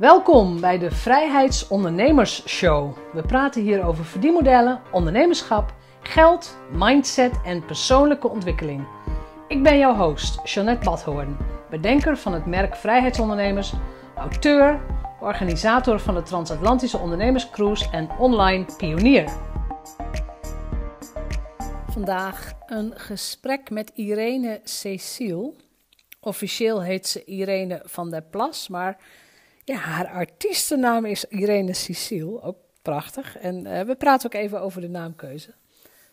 Welkom bij de Vrijheidsondernemers Show. We praten hier over verdienmodellen, ondernemerschap, geld, mindset en persoonlijke ontwikkeling. Ik ben jouw host, Jeanette Badhoorn, bedenker van het merk Vrijheidsondernemers, auteur, organisator van de Transatlantische Ondernemerscruise en online pionier. Vandaag een gesprek met Irene Cecile. Officieel heet ze Irene van der Plas, maar ja, haar artiestennaam is Irene Cecile. Ook prachtig. En uh, we praten ook even over de naamkeuze.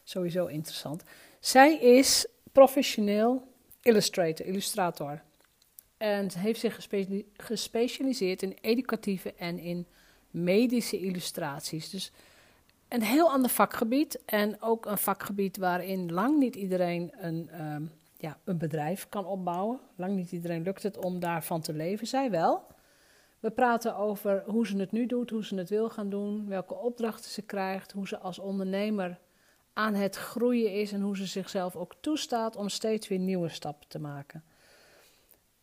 Sowieso interessant. Zij is professioneel illustrator, illustrator. En heeft zich gespe gespecialiseerd in educatieve en in medische illustraties. Dus een heel ander vakgebied. En ook een vakgebied waarin lang niet iedereen een, um, ja, een bedrijf kan opbouwen. Lang niet iedereen lukt het om daarvan te leven. Zij wel. We praten over hoe ze het nu doet, hoe ze het wil gaan doen, welke opdrachten ze krijgt, hoe ze als ondernemer aan het groeien is en hoe ze zichzelf ook toestaat om steeds weer nieuwe stappen te maken.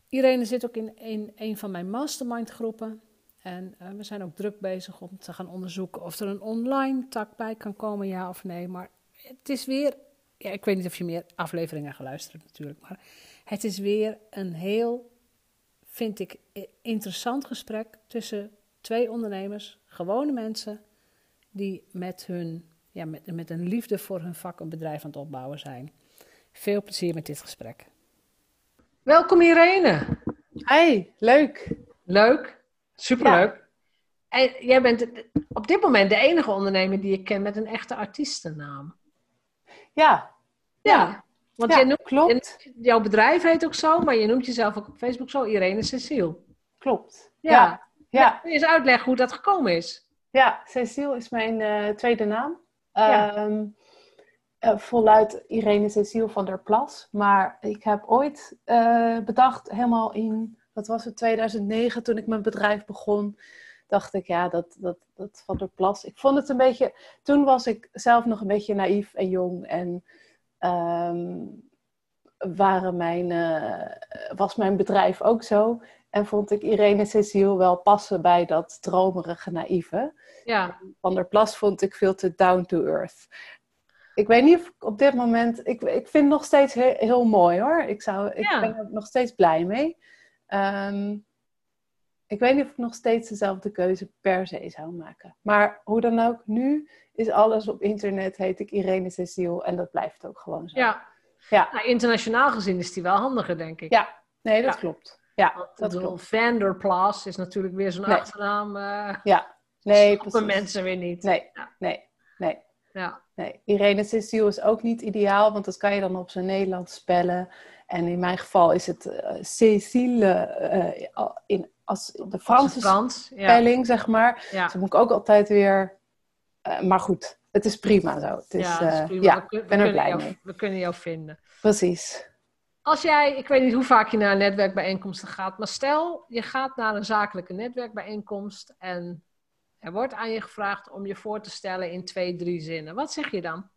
Irene zit ook in een, van mijn mastermind groepen. En uh, we zijn ook druk bezig om te gaan onderzoeken of er een online tak bij kan komen, ja of nee. Maar het is weer, ja, ik weet niet of je meer afleveringen geluisterd hebt natuurlijk, maar het is weer een heel, vind ik, interessant gesprek tussen twee ondernemers, gewone mensen, die met, hun, ja, met, met een liefde voor hun vak een bedrijf aan het opbouwen zijn. Veel plezier met dit gesprek. Welkom Irene. Hey, leuk. Leuk. Superleuk. Ja. En jij bent op dit moment de enige ondernemer die ik ken met een echte artiestennaam. Ja. Ja. Want ja, jij noemt, klopt. jouw bedrijf heet ook zo, maar je noemt jezelf ook op Facebook zo Irene Cecile. Klopt. Ja. ja. ja. Kun je eens uitleggen hoe dat gekomen is? Ja, Cecile is mijn uh, tweede naam. Ja. Um, uh, voluit Irene Cecile van der Plas. Maar ik heb ooit uh, bedacht, helemaal in wat was het, 2009 toen ik mijn bedrijf begon, dacht ik, ja, dat, dat, dat van der Plas. Ik vond het een beetje, toen was ik zelf nog een beetje naïef en jong en um, waren mijn, uh, was mijn bedrijf ook zo. En vond ik Irene Cecile wel passen bij dat dromerige naïeve. Ja. Van der Plas vond ik veel te down to earth. Ik weet niet of ik op dit moment. Ik, ik vind het nog steeds heel, heel mooi hoor. Ik, zou, ik ja. ben er nog steeds blij mee. Um, ik weet niet of ik nog steeds dezelfde keuze per se zou maken. Maar hoe dan ook, nu is alles op internet, heet ik Irene Cecile en dat blijft ook gewoon zo. Ja, ja. Nou, internationaal gezien is die wel handiger, denk ik. Ja, nee, dat ja. klopt. Ja, dat bedoel, klopt. Vanderplas is natuurlijk weer zo'n nee. achternaam. Uh, ja, nee, precies. mensen weer niet. Nee, ja. nee, nee. Ja. nee. Irene Cecile is ook niet ideaal, want dat kan je dan op zijn Nederlands spellen. En in mijn geval is het uh, Cécile uh, in, als de Franse Frans, spelling, ja. zeg maar. Ja. Dus moet ik ook altijd weer... Uh, maar goed, het is prima zo. Het is, ja, is prima. ja we, ik ben er blij jou, mee. We kunnen jou vinden. Precies. Als jij, ik weet niet hoe vaak je naar netwerkbijeenkomsten gaat, maar stel je gaat naar een zakelijke netwerkbijeenkomst en er wordt aan je gevraagd om je voor te stellen in twee, drie zinnen. Wat zeg je dan?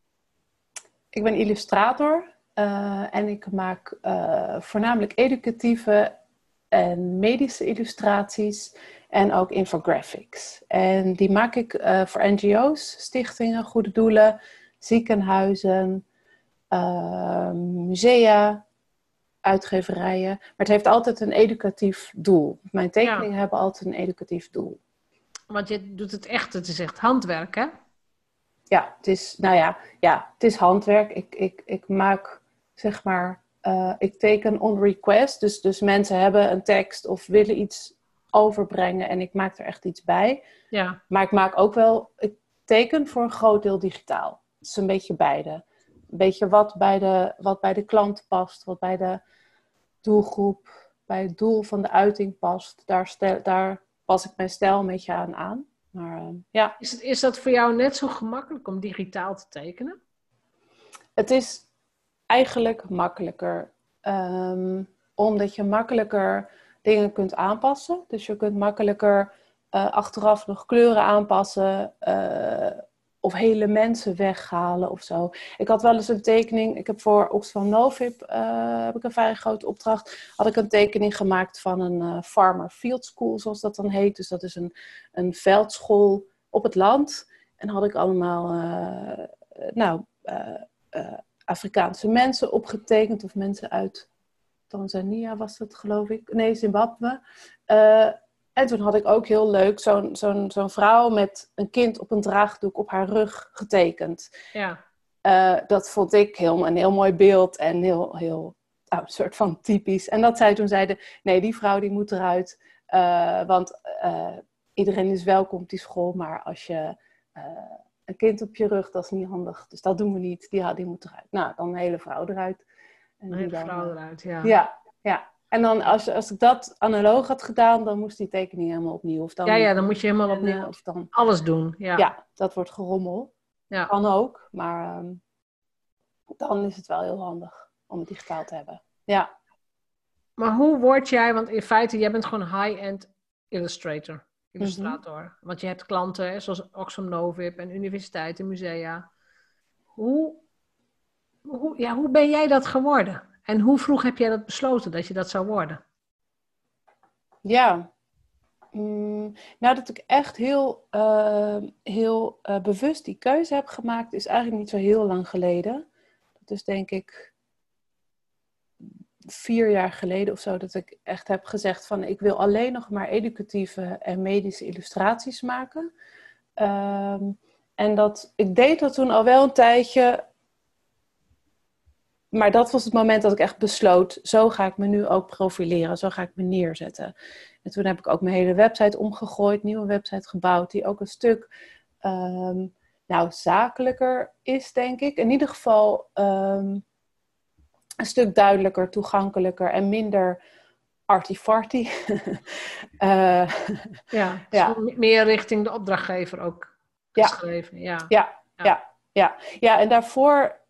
Ik ben illustrator uh, en ik maak uh, voornamelijk educatieve en medische illustraties en ook infographics. En die maak ik uh, voor NGO's, stichtingen, goede doelen, ziekenhuizen, musea, uitgeverijen. Maar het heeft altijd een educatief doel. Mijn tekeningen ja. hebben altijd een educatief doel. Want je doet het echt, het is echt handwerk, hè? Ja, het is, nou ja, ja het is handwerk. Ik, ik, ik maak zeg maar, uh, ik teken on request. Dus, dus mensen hebben een tekst of willen iets overbrengen en ik maak er echt iets bij. Ja. Maar ik maak ook wel, ik teken voor een groot deel digitaal. Het is een beetje beide. Een beetje wat bij de, wat bij de klant past, wat bij de doelgroep, bij het doel van de uiting past. Daar, stel, daar pas ik mijn stijl een beetje aan aan. Maar, uh, ja. is, het, is dat voor jou net zo gemakkelijk om digitaal te tekenen? Het is eigenlijk makkelijker. Um, omdat je makkelijker dingen kunt aanpassen. Dus je kunt makkelijker uh, achteraf nog kleuren aanpassen. Uh, of hele mensen weghalen of zo. Ik had wel eens een tekening, ik heb voor Oxfam Novib uh, heb ik een vrij grote opdracht, had ik een tekening gemaakt van een farmer field school, zoals dat dan heet. Dus dat is een, een veldschool op het land. En had ik allemaal, nou, Afrikaanse mensen opgetekend of mensen uit Tanzania was dat geloof ik, nee Zimbabwe. En toen had ik ook heel leuk zo'n zo'n zo'n vrouw met een kind op een draagdoek op haar rug getekend. Ja. Uh, dat vond ik heel, een heel mooi beeld en heel, heel nou, een soort van typisch. En dat zij toen zeiden, nee, die vrouw die moet eruit. Uh, want iedereen is welkom op die school, maar als je een kind op je rug, dat is niet handig. Dus dat doen we niet. Die, die moet eruit. Nou, dan een hele vrouw eruit. En een hele dan, vrouw eruit, ja. Ja, ja. En dan als, als ik dat analoog had gedaan, dan moest die tekening helemaal opnieuw. Of dan, ja, ja, dan moet je helemaal opnieuw of dan, alles doen. Ja. ja, dat wordt gerommel. Ja. Kan ook, maar um, dan is het wel heel handig om het digitaal te hebben. Ja. Maar hoe word jij, want in feite, jij bent gewoon high-end illustrator, illustrator. Mm Want je hebt klanten zoals Oxfam Novib en universiteiten, musea. Hoe, hoe, ja, hoe ben jij dat geworden? En hoe vroeg heb jij dat besloten dat je dat zou worden? Ja, mm, nou dat ik echt heel, uh, heel uh, bewust die keuze heb gemaakt, is eigenlijk niet zo heel lang geleden. Dat is denk ik vier jaar geleden of zo, dat ik echt heb gezegd van ik wil alleen nog maar educatieve en medische illustraties maken. Um, en dat, ik deed dat toen al wel een tijdje maar dat was het moment dat ik echt besloot, zo ga ik me nu ook profileren, zo ga ik me neerzetten. En toen heb ik ook mijn hele website omgegooid, nieuwe website gebouwd, die ook een stuk um, nou, zakelijker is, denk ik. In ieder geval um, een stuk duidelijker, toegankelijker en minder arty-farty. uh, ja, ja. meer richting de opdrachtgever ook geschreven. Ja, ja, ja. ja. ja. ja en daarvoor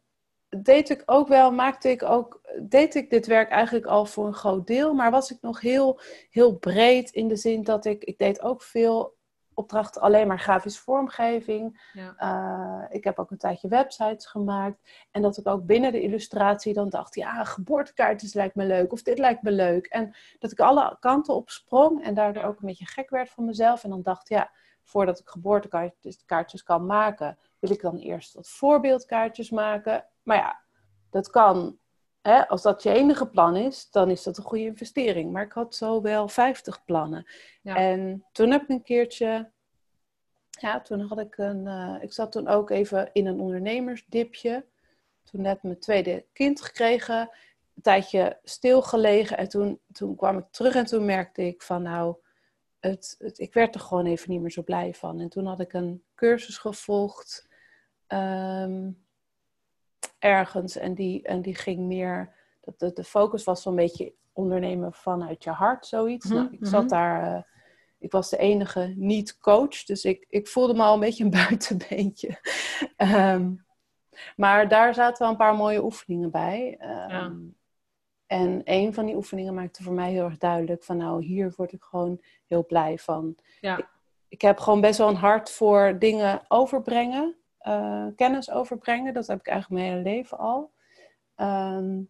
deed ik ook wel, maakte ik ook, deed ik dit werk eigenlijk al voor een groot deel, maar was ik nog heel, heel breed in de zin dat ik, ik deed ook veel opdrachten alleen maar grafische vormgeving. Ja. Uh, ik heb ook een tijdje websites gemaakt. En dat ik ook binnen de illustratie dan dacht, ja, geboortekaartjes lijkt me leuk. Of dit lijkt me leuk. En dat ik alle kanten op sprong en daardoor ook een beetje gek werd van mezelf. En dan dacht, ja, voordat ik geboortekaartjes kan maken, wil ik dan eerst wat voorbeeldkaartjes maken. Maar ja, dat kan. Hè, als dat je enige plan is, dan is dat een goede investering. Maar ik had zo wel 50 plannen. Ja. En toen heb ik een keertje. Ja, toen had ik een. Uh, ik zat toen ook even in een ondernemersdipje. Toen net mijn tweede kind gekregen. Een tijdje stilgelegen. En toen, toen kwam ik terug en toen merkte ik van nou. Het, het, ik werd er gewoon even niet meer zo blij van. En toen had ik een cursus gevolgd. Um, ergens. En die, en die ging meer, dat de, de focus was zo'n beetje ondernemen vanuit je hart, zoiets. Mhm, nou, ik zat mhm. daar, uh, ik was de enige niet-coach, dus ik, ik voelde me al een beetje een buitenbeentje. um, maar daar zaten wel een paar mooie oefeningen bij. Um, ja. En een van die oefeningen maakte voor mij heel erg duidelijk van nou, hier word ik gewoon heel blij van. Ja. Ik, ik heb gewoon best wel een hart voor dingen overbrengen. Eh, kennis overbrengen. Dat heb ik eigenlijk mijn hele leven al. Ehm,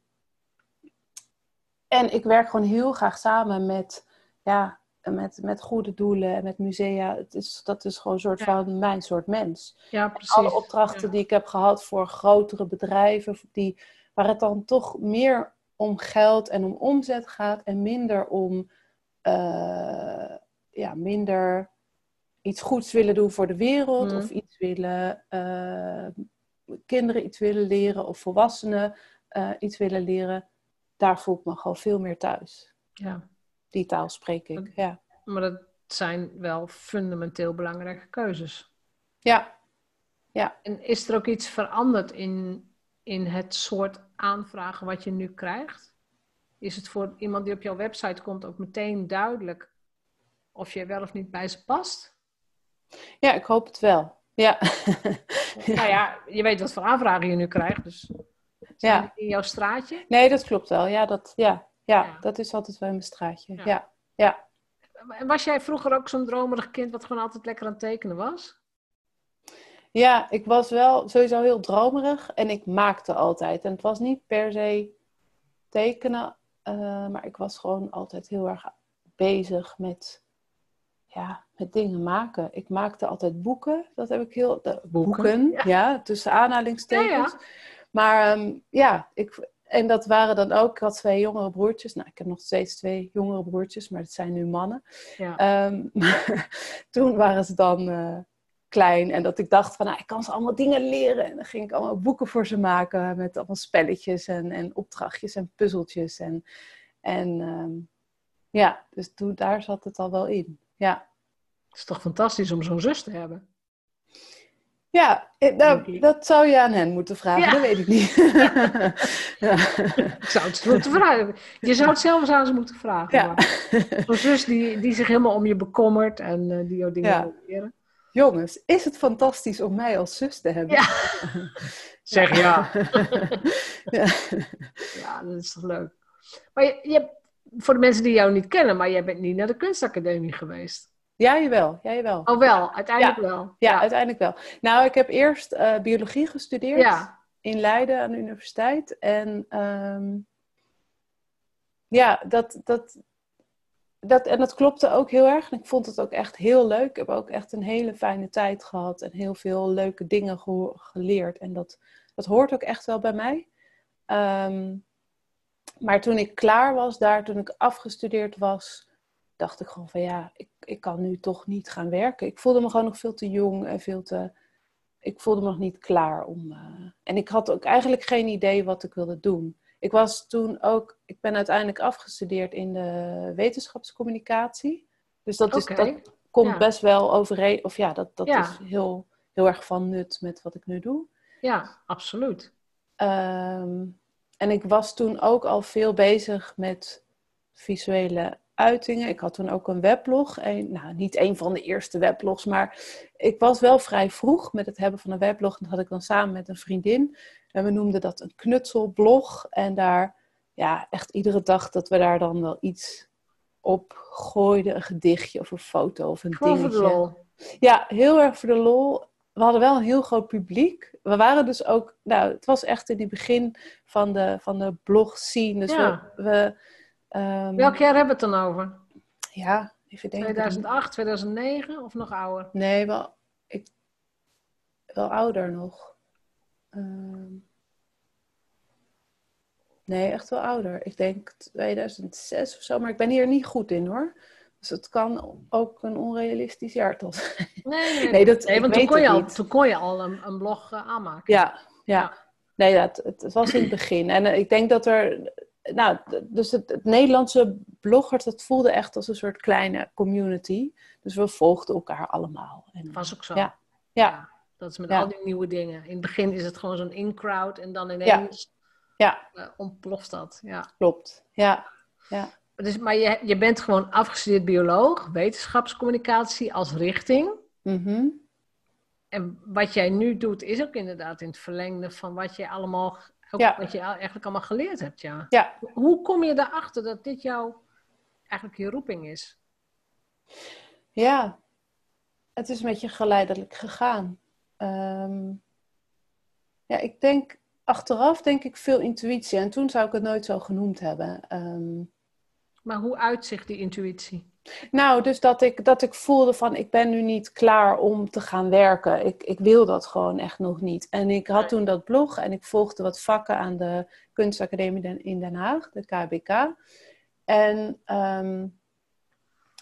en ik werk gewoon heel graag samen met, ja, met, met goede doelen en met musea. Het is, dat is gewoon een soort van mijn soort mens. Ja, precies. Alle opdrachten die ik heb gehad voor grotere bedrijven, die, waar het dan toch meer om geld en om omzet gaat en minder om uh, ja, minder iets goeds willen doen voor de wereld, of mm. iets willen, uh, kinderen iets willen leren, of volwassenen uh, iets willen leren, daar voel ik me gewoon veel meer thuis. Ja. Die taal spreek ik, ja. Maar dat zijn wel fundamenteel belangrijke keuzes. Ja. ja. En is er ook iets veranderd in, in het soort aanvragen wat je nu krijgt? Is het voor iemand die op jouw website komt ook meteen duidelijk of je wel of niet bij ze past? Ja, ik hoop het wel. Ja. nou ja, je weet wat voor aanvragen je nu krijgt, dus ja. in jouw straatje? Nee, dat klopt wel. Ja, dat, ja, ja, dat is altijd wel in mijn straatje. Ja. ja. ja. Was jij vroeger ook zo'n dromerig kind wat gewoon altijd lekker aan het tekenen was? Ja, ik was wel sowieso heel dromerig en ik maakte altijd. En het was niet per se tekenen, uh, maar ik was gewoon altijd heel erg bezig met, ja, met dingen maken. Ik maakte altijd boeken, dat heb ik heel... De, boeken, ja. tussen aanhalingstekens. Ja, maar um, ja, ik, en dat waren dan ook, ik had twee jongere broertjes. Nou, ik heb nog steeds twee jongere broertjes, maar het zijn nu mannen. Ja. Um, toen waren ze dan uh, klein en dat ik dacht van, nou, ik kan ze allemaal dingen leren. En dan ging ik allemaal boeken voor ze maken met allemaal spelletjes en, en opdrachtjes en puzzeltjes. En, en um, ja, dus toen, daar zat het al wel in. Ja. Het is toch fantastisch om zo'n zus te hebben? Ja, nou, dat zou je aan hen moeten vragen, dat weet ik niet. Ja. Ik zou het moeten vragen. Je zou het zelf eens aan ze moeten vragen. Zo'n zus die, die zich helemaal om je bekommert en uh, die jouw dingen leren. Jongens, is het fantastisch om mij als zus te hebben? Ja. zeg ja. ja. ja, dat is toch leuk. Maar je, je, voor de mensen die jou niet kennen, maar jij bent niet naar de kunstacademie geweest. Ja, jawel. Ja, jawel. Oh, wel. Uiteindelijk wel. Ja, uiteindelijk wel. Nou, ik heb eerst uh, biologie gestudeerd ja. in Leiden aan de universiteit. En um, ja, dat, dat, dat, en dat klopte ook heel erg. En ik vond het ook echt heel leuk. Ik heb ook echt een hele fijne tijd gehad en heel veel leuke dingen geleerd. En dat, dat hoort ook echt wel bij mij. Um, maar toen ik klaar was daar, toen ik afgestudeerd was, dacht ik gewoon van ja, ik, ik kan nu toch niet gaan werken. Ik voelde me gewoon nog veel te jong en veel te. Ik voelde me nog niet klaar om. Uh... en ik had ook eigenlijk geen idee wat ik wilde doen. Ik was toen ook, ik ben uiteindelijk afgestudeerd in de wetenschapscommunicatie. Dus dat, is, dat komt best wel overeen. Of ja, dat, dat is heel, heel erg van nut met wat ik nu doe. Ja, absoluut. Um, en ik was toen ook al veel bezig met visuele uitingen. Ik had toen ook een weblog. Een, nou, niet een van de eerste weblogs, maar ik was wel vrij vroeg met het hebben van een weblog. Dat had ik dan samen met een vriendin. En we noemden dat een knutselblog. En daar, ja, echt iedere dag dat we daar dan wel iets op gooiden. Een gedichtje of een foto of een Gewoon dingetje. Voor de lol. Ja, heel erg voor de lol. We hadden wel een heel groot publiek. We waren dus ook, nou, het was echt in het begin van de, van de blog scene. Dus ja. we, um... Welk jaar hebben we het dan over? Ja, even denken. 2008, 2009 of nog ouder? Nee, wel, ik, wel ouder nog. Um... Nee, echt wel ouder. Ik denk 2006 of zo, maar ik ben hier niet goed in hoor. Dus het kan ook een onrealistisch jaartal zijn. Nee, nee, nee, dat, nee want toen kon, je al, toen kon je al een, een blog uh, aanmaken. Ja, ja. Nee, dat, het was in het begin. En uh, ik denk dat er... Nou, dus het, het, Nederlandse bloggers, dat voelde echt als een soort kleine community. Dus we volgden elkaar allemaal. En, was ook zo. Ja. ja. dat is met al die nieuwe dingen. In het begin is het gewoon zo'n in-crowd en dan ineens ja. Uh, ontploft dat. Ja. Klopt, ja. ja. Dus, maar je, je bent gewoon afgestudeerd bioloog, wetenschapscommunicatie als richting. Mhm. En wat jij nu doet, is ook inderdaad in het verlengde van wat je allemaal, ook wat je eigenlijk allemaal geleerd hebt. Ja. ja. Hoe kom je erachter dat dit jouw eigenlijk je roeping is? Ja, het is met je geleidelijk gegaan. Ehm, ja, ik denk achteraf denk ik veel intuïtie. En toen zou ik het nooit zo genoemd hebben. Um, maar hoe uitzicht die intuïtie? Nou, dus dat ik, dat ik voelde van ik ben nu niet klaar om te gaan werken. Ik, ik wil dat gewoon echt nog niet. En ik had toen dat blog en ik volgde wat vakken aan de Kunstacademie in Den Haag, de KBK. En um,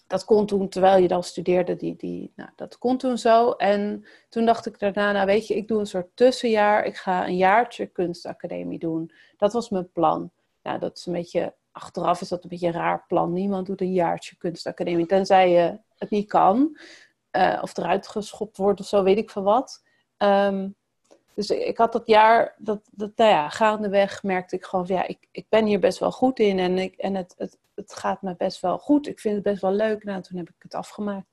dat kon toen, terwijl je dan studeerde, die, die, nou, dat kon toen zo. En toen dacht ik daarna, nou weet je, ik doe een soort tussenjaar. Ik ga een jaartje kunstacademie doen. Dat was mijn plan. Nou, dat is een beetje achteraf is dat een beetje een raar plan. Niemand doet een jaartje kunstacademie, tenzij je het niet kan. Uh, of eruit geschopt wordt of zo, weet ik van wat. Um, dus ik had dat jaar, dat, dat, nou ja, gaandeweg merkte ik gewoon van ja, ik, ik ben hier best wel goed in en, ik, en het, het, het gaat me best wel goed. Ik vind het best wel leuk. Nou, toen heb ik het afgemaakt.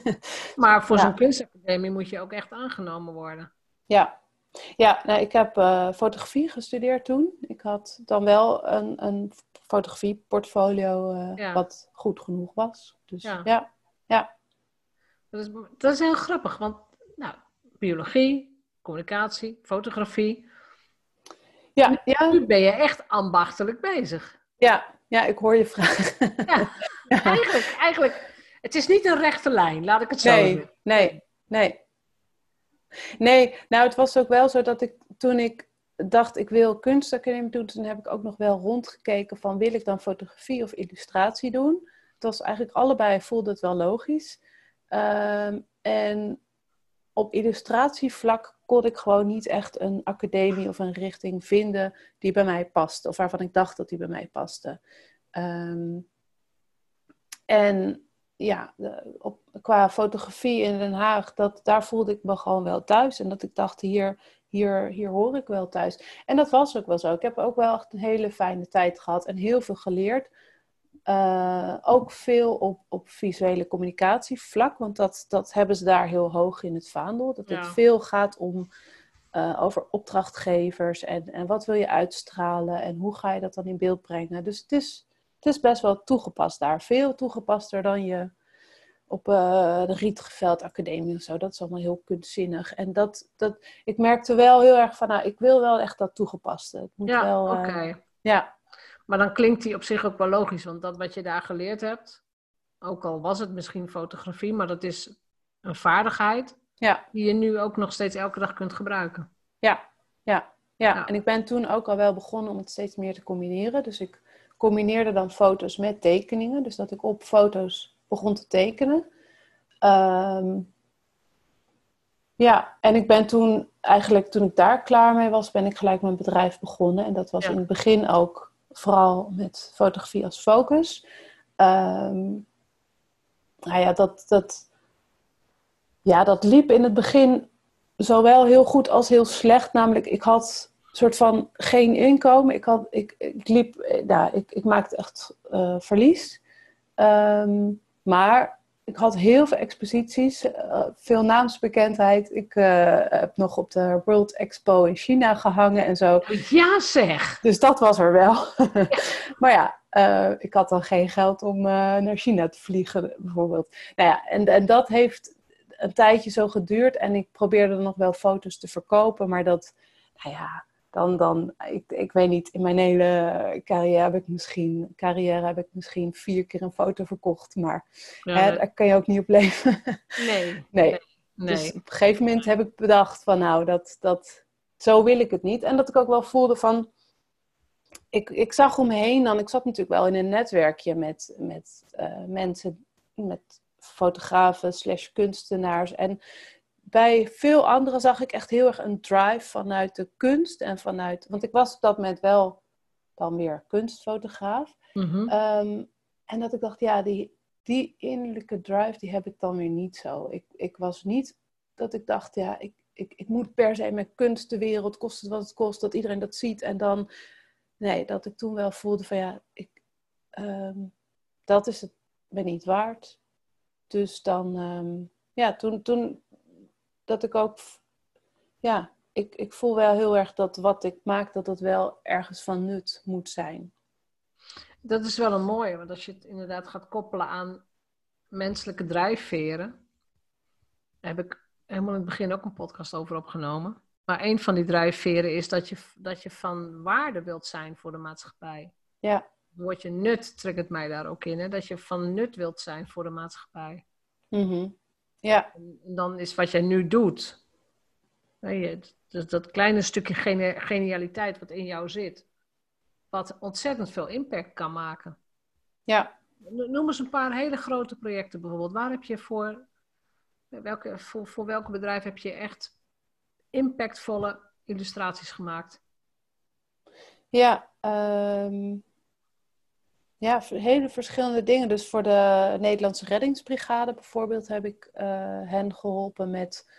maar voor zo'n kunstacademie moet je ook echt aangenomen worden. Ja, ja nou, ik heb uh, fotografie gestudeerd toen. Ik had dan wel een, een fotografieportfolio uh, wat goed genoeg was. Dus ja, ja. ja. Dat, is, dat is heel grappig, want nou, biologie, communicatie, fotografie. Ja, ja. Nu ben je echt ambachtelijk bezig. Ja, ja ik hoor je vraag. Ja, eigenlijk, eigenlijk, het is niet een rechte lijn, laat ik het zo nee, zeggen. Nee, nee. Nee, nou het was ook wel zo dat ik toen ik dacht ik wil kunstacademie doen, toen heb ik ook nog wel rondgekeken van wil ik dan fotografie of illustratie doen. Het was eigenlijk allebei voelde het wel logisch. Ehm, en op illustratievlak kon ik gewoon niet echt een academie of een richting vinden die bij mij paste. Of waarvan ik dacht dat die bij mij paste. Ehm, en ja, op, qua fotografie in Den Haag, dat, daar voelde ik me gewoon wel thuis. En dat ik dacht, hier, hier, hier hoor ik wel thuis. En dat was ook wel zo. Ik heb ook wel echt een hele fijne tijd gehad en heel veel geleerd. Uh, ook veel op, op visuele communicatievlak, want dat, dat hebben ze daar heel hoog in het vaandel. Dat het veel gaat om uh, over opdrachtgevers en, en wat wil je uitstralen en hoe ga je dat dan in beeld brengen. Dus het is, het is best wel toegepast daar. Veel toegepaster dan je op uh, de Rietveld Academie of zo. Dat is allemaal heel kunstzinnig. En dat, dat, ik merkte wel heel erg van, nou, ik wil wel echt dat toegepaste. Het moet ja, wel, oké. ja, maar dan klinkt die op zich ook wel logisch, want dat wat je daar geleerd hebt, ook al was het misschien fotografie, maar dat is een vaardigheid ja. die je nu ook nog steeds elke dag kunt gebruiken. Ja, ja, ja. En ik ben toen ook al wel begonnen om het steeds meer te combineren. Dus ik combineerde dan foto's met tekeningen. Dus dat ik op foto's begon te tekenen. Ehm, ja, en ik ben toen eigenlijk, toen ik daar klaar mee was, ben ik gelijk mijn bedrijf begonnen. En dat was in het begin ook vooral met fotografie als focus. Um, nou ja, dat, dat, ja, dat liep in het begin zowel heel goed als heel slecht. Namelijk, ik had soort van geen inkomen. Ik, had, ik, ik liep, nou, ik, ik maakte echt uh, verlies. Um, maar ik had heel veel exposities, uh, veel naamsbekendheid. Ik uh, heb nog op de World Expo in China gehangen en zo. Ja, zeg! Dus dat was er wel. maar ja, uh, ik had dan geen geld om naar China te vliegen, bijvoorbeeld. Nou ja, en, en dat heeft een tijdje zo geduurd. En ik probeerde nog wel foto's te verkopen, maar dat, nou ja, dan, dan ik, ik weet niet, in mijn hele carrière heb ik misschien, carrière heb ik misschien vier keer een foto verkocht, maar ja, hè, daar kan je ook niet op leven. Nee. nee. nee. Dus op een gegeven moment heb ik bedacht van nou, dat, dat, zo wil ik het niet. En dat ik ook wel voelde van, ik, ik zag om me heen dan, ik zat natuurlijk wel in een netwerkje met, met uh, mensen, met fotografen slash kunstenaars en bij veel anderen zag ik echt heel erg een drive vanuit de kunst en vanuit. Want ik was op dat moment wel dan weer kunstfotograaf. Mhm. Um, en dat ik dacht, ja, die, die innerlijke drive, die heb ik dan weer niet zo. Ik, ik was niet dat ik dacht, ja, ik, ik, ik moet per se met kunst de wereld, kost het wat het kost, dat iedereen dat ziet. En dan, nee, dat ik toen wel voelde van, ja, ik, um, dat is het me niet waard. Dus dan, um, ja, toen, toen dat ik ook, ja, ik, ik voel wel heel erg dat wat ik maak, dat het wel ergens van nut moet zijn. Dat is wel een mooie, want als je het inderdaad gaat koppelen aan menselijke drijfveren, daar heb ik helemaal in het begin ook een podcast over opgenomen. Maar een van die drijfveren is dat je, dat je van waarde wilt zijn voor de maatschappij. Ja. Het woordje nut triggert mij daar ook in, hè? dat je van nut wilt zijn voor de maatschappij. Mm ja. En dan is wat jij nu doet, dat, dat kleine stukje genialiteit wat in jou zit, wat ontzettend veel impact kan maken. Ja. Noem eens een paar hele grote projecten bijvoorbeeld. Waar heb je voor, welke, voor, voor welke bedrijf heb je echt impactvolle illustraties gemaakt? Ja, um, ja, hele verschillende dingen. Dus voor de Nederlandse Reddingsbrigade bijvoorbeeld heb ik uh, hen geholpen met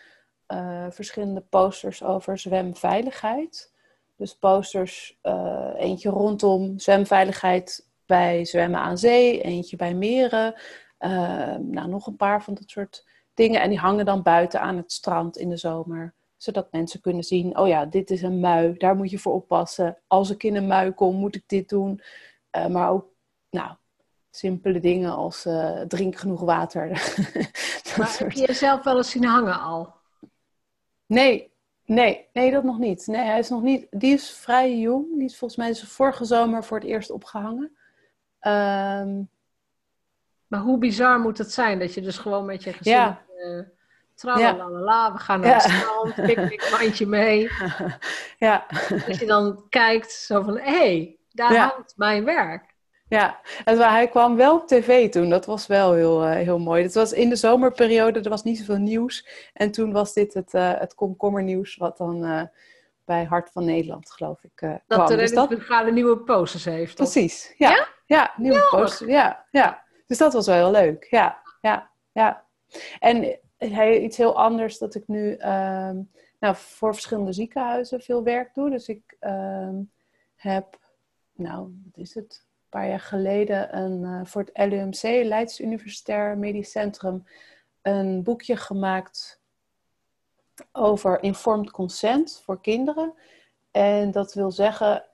uh, verschillende posters over zwemveiligheid. Dus posters, uh, eentje rondom zwemveiligheid bij zwemmen aan zee, eentje bij meren. nou, nog een paar van dat soort dingen. En die hangen dan buiten aan het strand in de zomer zodat mensen kunnen zien, oh ja, dit is een mui, daar moet je voor oppassen. Als ik in een mui kom, moet ik dit doen. Maar ook nou, simpele dingen als uh, drink genoeg water. maar heb je jezelf wel eens zien hangen al? Nee, nee, nee, dat nog niet. Nee, hij is nog niet. Die is vrij jong. Die is volgens mij is vorige zomer voor het eerst opgehangen. Ehm, maar hoe bizar moet het zijn dat je dus gewoon met je gezin... Ja. Uh, Tralalala, we gaan naar Ja. het strand, picknickmandje mee. ja, Dat je dan kijkt, zo van, hé, hey, daar hangt mijn werk. Ja. En hij kwam wel op tv toen. Dat was wel heel, eh, heel mooi. Het was in de zomerperiode, er was niet zoveel nieuws. En toen was dit het, eh het komkommernieuws, wat dan eh, bij Hart van Nederland, geloof ik, eh Dat kwam. de Dus dat, reddingsbrigade nieuwe posters heeft. toch? precies, ja. Ja, nieuwe Geweldig. poster. Ja, ja. Dus dat was wel heel leuk. Ja, ja, ja. En hij, iets heel anders dat ik nu ehm, nou, voor verschillende ziekenhuizen veel werk doe. Dus ik ehm, heb, nou, wat is het? Paar jaar geleden een, eh, voor het LUMC, Leids Universitair Medisch Centrum, een boekje gemaakt over informed consent voor kinderen. En dat wil zeggen,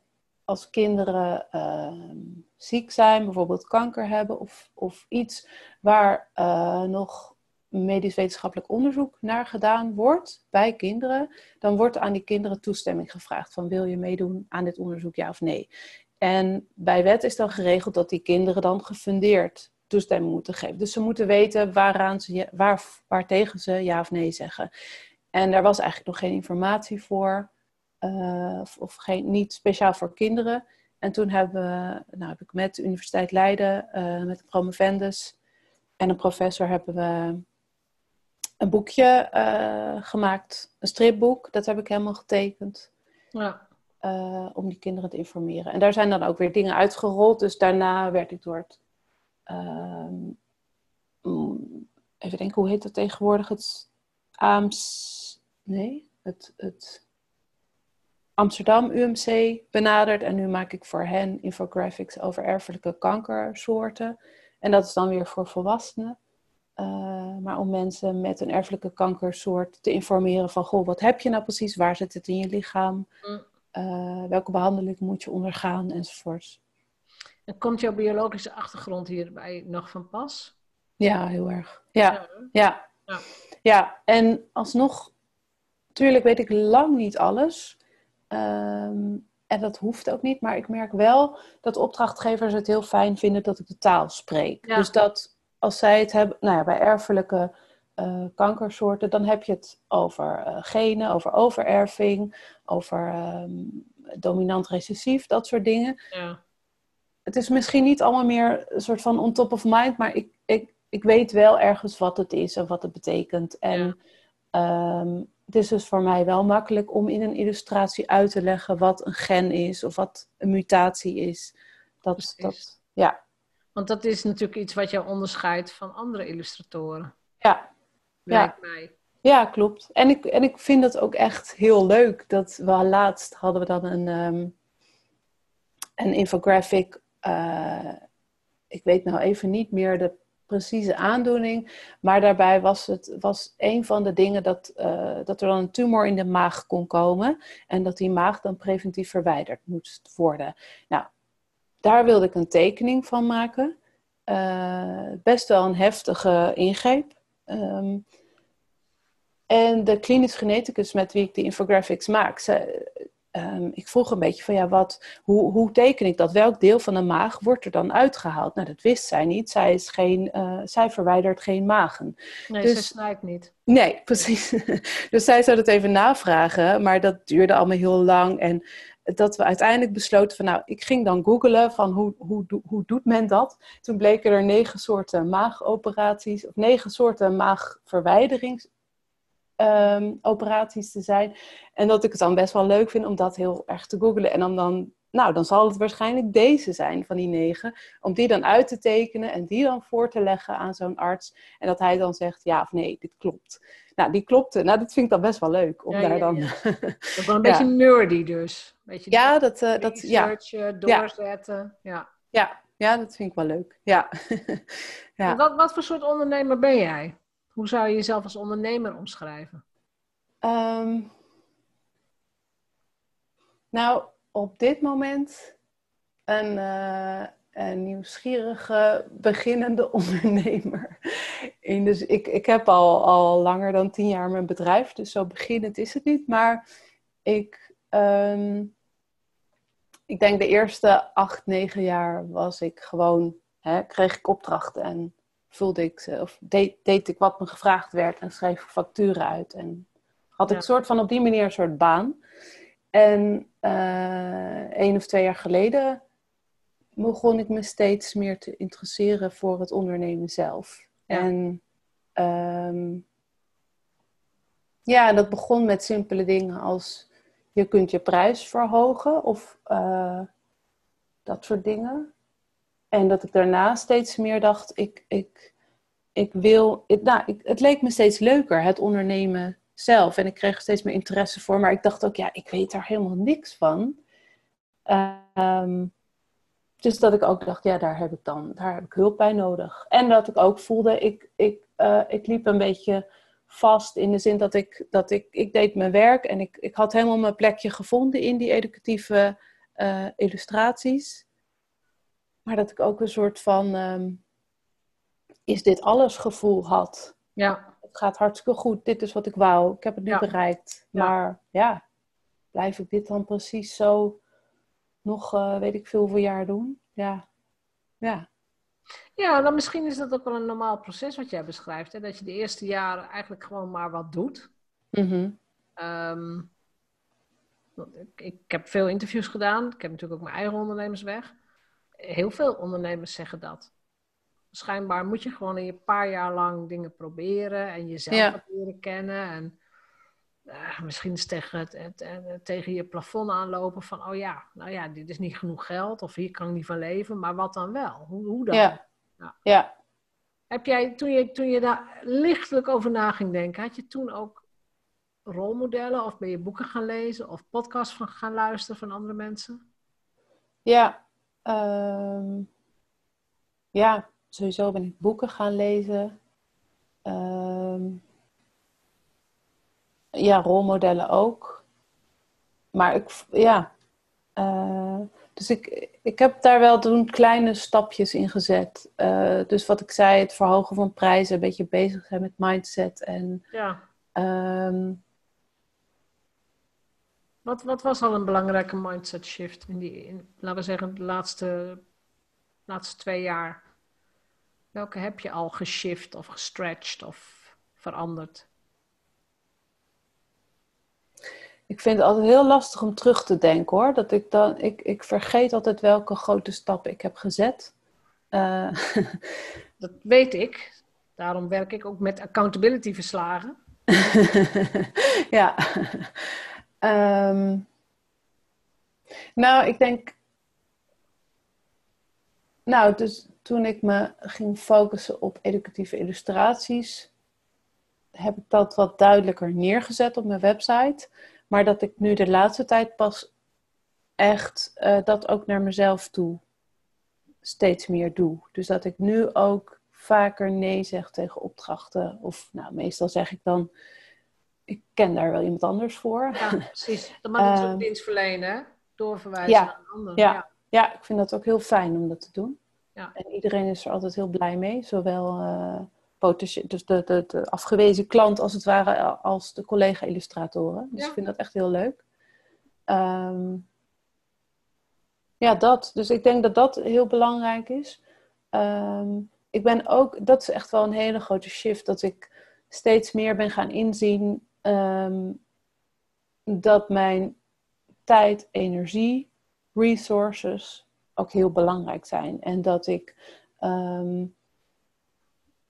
als kinderen ehm, ziek zijn, bijvoorbeeld kanker hebben of, of iets waar eh, nog medisch wetenschappelijk onderzoek naar gedaan wordt bij kinderen, dan wordt aan die kinderen toestemming gevraagd van wil je meedoen aan dit onderzoek, ja of nee. En bij wet is dan geregeld dat die kinderen dan gefundeerd toestemming moeten geven. Dus ze moeten weten waaraan ze, waar, waar tegen ze ja of nee zeggen. En daar was eigenlijk nog geen informatie voor, eh, of, of geen, niet speciaal voor kinderen. En toen hebben we, nou, heb ik met de Universiteit Leiden, eh, met de promovendus en een professor, hebben we een boekje eh, gemaakt. Een stripboek, dat heb ik helemaal getekend. Ja. Eh, om die kinderen te informeren. En daar zijn dan ook weer dingen uitgerold. Dus daarna werd ik door het. mm, even denken, hoe heet dat tegenwoordig? Het AMS. Nee, het, het Amsterdam UMC benaderd. En nu maak ik voor hen infographics over erfelijke kankersoorten. En dat is dan weer voor volwassenen. Eh, maar om mensen met een erfelijke kankersoort te informeren van... Goh, wat heb je nou precies? Waar zit het in je lichaam? Mm. Eh, welke behandeling moet je ondergaan? Enzovoort. En komt jouw biologische achtergrond hierbij nog van pas? Ja, heel erg. Ja, Ja. ja. Ja. Ja, en alsnog... Natuurlijk weet ik lang niet alles. Ehm, en dat hoeft ook niet. Maar ik merk wel dat opdrachtgevers het heel fijn vinden dat ik de taal spreek. Ja. Dus dat als zij het hebben... Nou ja, bij erfelijke eh, kankersoorten... dan heb je het over eh, genen, over overerving... over ehm, dominant recessief, dat soort dingen. Ja. het is misschien niet allemaal meer een soort van on top of mind, maar ik, ik, ik weet wel ergens wat het is en wat het betekent. En ehm, het is dus voor mij wel makkelijk om in een illustratie uit te leggen wat een gen is of wat een mutatie is. Dat, Precies. dat, ja, Want dat is natuurlijk iets wat jou onderscheidt van andere illustratoren. ja, Mij. ja, klopt. En ik, en ik vind dat ook echt heel leuk. Dat we laatst hadden we dan een, ehm, een infographic. eh, ik weet nou even niet meer de precieze aandoening. Maar daarbij was het was een van de dingen dat, eh, dat er dan een tumor in de maag kon komen. En dat die maag dan preventief verwijderd moest worden. Nou, daar wilde ik een tekening van maken. Eh, best wel een heftige ingreep. Ehm, en de klinisch geneticus met wie ik die infographics maak, ze, ehm, ik vroeg een beetje van ja, wat, hoe, hoe teken ik dat? Welk deel van de maag wordt er dan uitgehaald? Nou, dat wist zij niet. Zij, is geen, eh, zij verwijdert geen magen. Nee, Dus- ze snijdt niet. Nee, precies. Dus zij zou dat even navragen, maar dat duurde allemaal heel lang. En dat we uiteindelijk besloten van, nou, ik ging dan googlen van hoe, hoe, hoe doet men dat? Toen bleken er negen soorten maagoperaties, of negen soorten maagverwijderingsoperaties operaties te zijn. En dat ik het dan best wel leuk vind om dat heel erg te googlen. En dan, dan, nou, dan zal het waarschijnlijk deze zijn van die negen. Om die dan uit te tekenen en die dan voor te leggen aan zo'n arts. En dat hij dan zegt, ja of nee, dit klopt. Nou, die klopte. Nou, dat vind ik dan best wel leuk. Om Ja, daar ja, dan... ja. Dat is wel een Ja. beetje nerdy dus. Beetje Ja, dat, eh, dat, ja, researchen, doorzetten. Ja. ja, ja, dat vind ik wel leuk. Ja. Ja. En Wat, wat voor soort ondernemer ben jij? Hoe zou je jezelf als ondernemer omschrijven? Ehm, nou, op dit moment een, eh, een nieuwsgierige beginnende ondernemer. In, dus ik, ik heb al, al langer dan tien jaar mijn bedrijf, dus zo beginnend is het niet. Maar ik, ehm, ik denk de eerste acht, negen jaar was ik gewoon, hè, kreeg ik opdrachten en vulde ik ze, of deed, deed ik wat me gevraagd werd en schreef facturen uit. En had ik soort van op die manier een soort baan. En uh, één of twee jaar geleden begon ik me steeds meer te interesseren voor het ondernemen zelf. En um, ja, dat begon met simpele dingen als je kunt je prijs verhogen of uh, dat soort dingen. En dat ik daarna steeds meer dacht, ik, ik, ik wil, nou, ik, het leek me steeds leuker, het ondernemen zelf. En ik kreeg steeds meer interesse voor, maar ik dacht ook, ja, ik weet daar helemaal niks van. Um, dus dat ik ook dacht, ja, daar heb ik dan daar heb ik hulp bij nodig. En dat ik ook voelde, ik, ik, uh, ik liep een beetje vast in de zin dat ik, dat ik, ik deed mijn werk en ik, ik had helemaal mijn plekje gevonden in die educatieve uh, illustraties. Maar dat ik ook een soort van, um, is dit alles gevoel had. Ja. Het gaat hartstikke goed, dit is wat ik wou, ik heb het nu ja. bereikt. Maar ja. blijf ik dit dan precies zo nog, uh, weet ik veel, hoeveel jaar doen. Ja. Ja. Ja, dan misschien is dat ook wel een normaal proces wat jij beschrijft. Hè? Dat je de eerste jaren eigenlijk gewoon maar wat doet. -hmm. um, ik, ik, heb veel interviews gedaan. Ik heb natuurlijk ook mijn eigen ondernemersweg. Heel veel ondernemers zeggen dat. Schijnbaar moet je gewoon in een paar jaar lang dingen proberen en jezelf ja. leren kennen. En uh, misschien eens tegen, het, het, het, tegen je plafond aanlopen van, oh ja, nou ja, dit is niet genoeg geld of hier kan ik niet van leven, maar wat dan wel? Hoe, hoe dan? Ja. ja. ja. Heb jij, toen je, toen je daar lichtelijk over na ging denken, had je toen ook rolmodellen of ben je boeken gaan lezen of podcasts van gaan luisteren van andere mensen? Ja, um, ja sowieso ben ik boeken gaan lezen. Um, ja, rolmodellen ook. Maar ik, ja. Uh, dus ik, ik heb daar wel toen kleine stapjes in gezet. Uh, dus wat ik zei, het verhogen van prijzen, een beetje bezig zijn met mindset. En, ja. Um, wat, wat was al een belangrijke mindset shift in die, in, laten we zeggen, de laatste, laatste twee jaar? Welke heb je al geshift of gestretched of veranderd? Ik vind het altijd heel lastig om terug te denken hoor. Dat ik, dan, ik, ik vergeet altijd welke grote stappen ik heb gezet. Uh, dat weet ik. Daarom werk ik ook met accountability verslagen. ja. Um, nou, ik denk. Nou, dus toen ik me ging focussen op educatieve illustraties, heb ik dat wat duidelijker neergezet op mijn website. Maar dat ik nu de laatste tijd pas echt uh, dat ook naar mezelf toe steeds meer doe. Dus dat ik nu ook vaker nee zeg tegen opdrachten. Of nou, meestal zeg ik dan, ik ken daar wel iemand anders voor. Ja, precies. Dan mag um, ook dienst verlenen, doorverwijzen ja, naar een ander. Ja, ja. ja, ik vind dat ook heel fijn om dat te doen. Ja. En iedereen is er altijd heel blij mee. Zowel uh, dus de, de, de, afgewezen klant als het ware als de collega-illustratoren. Dus ik vind dat echt heel leuk. Um, ja, dat. Dus ik denk dat dat heel belangrijk is. Um, ik ben ook, dat is echt wel een hele grote shift, dat ik steeds meer ben gaan inzien um, dat mijn tijd, energie, resources ook heel belangrijk zijn. En dat ik um,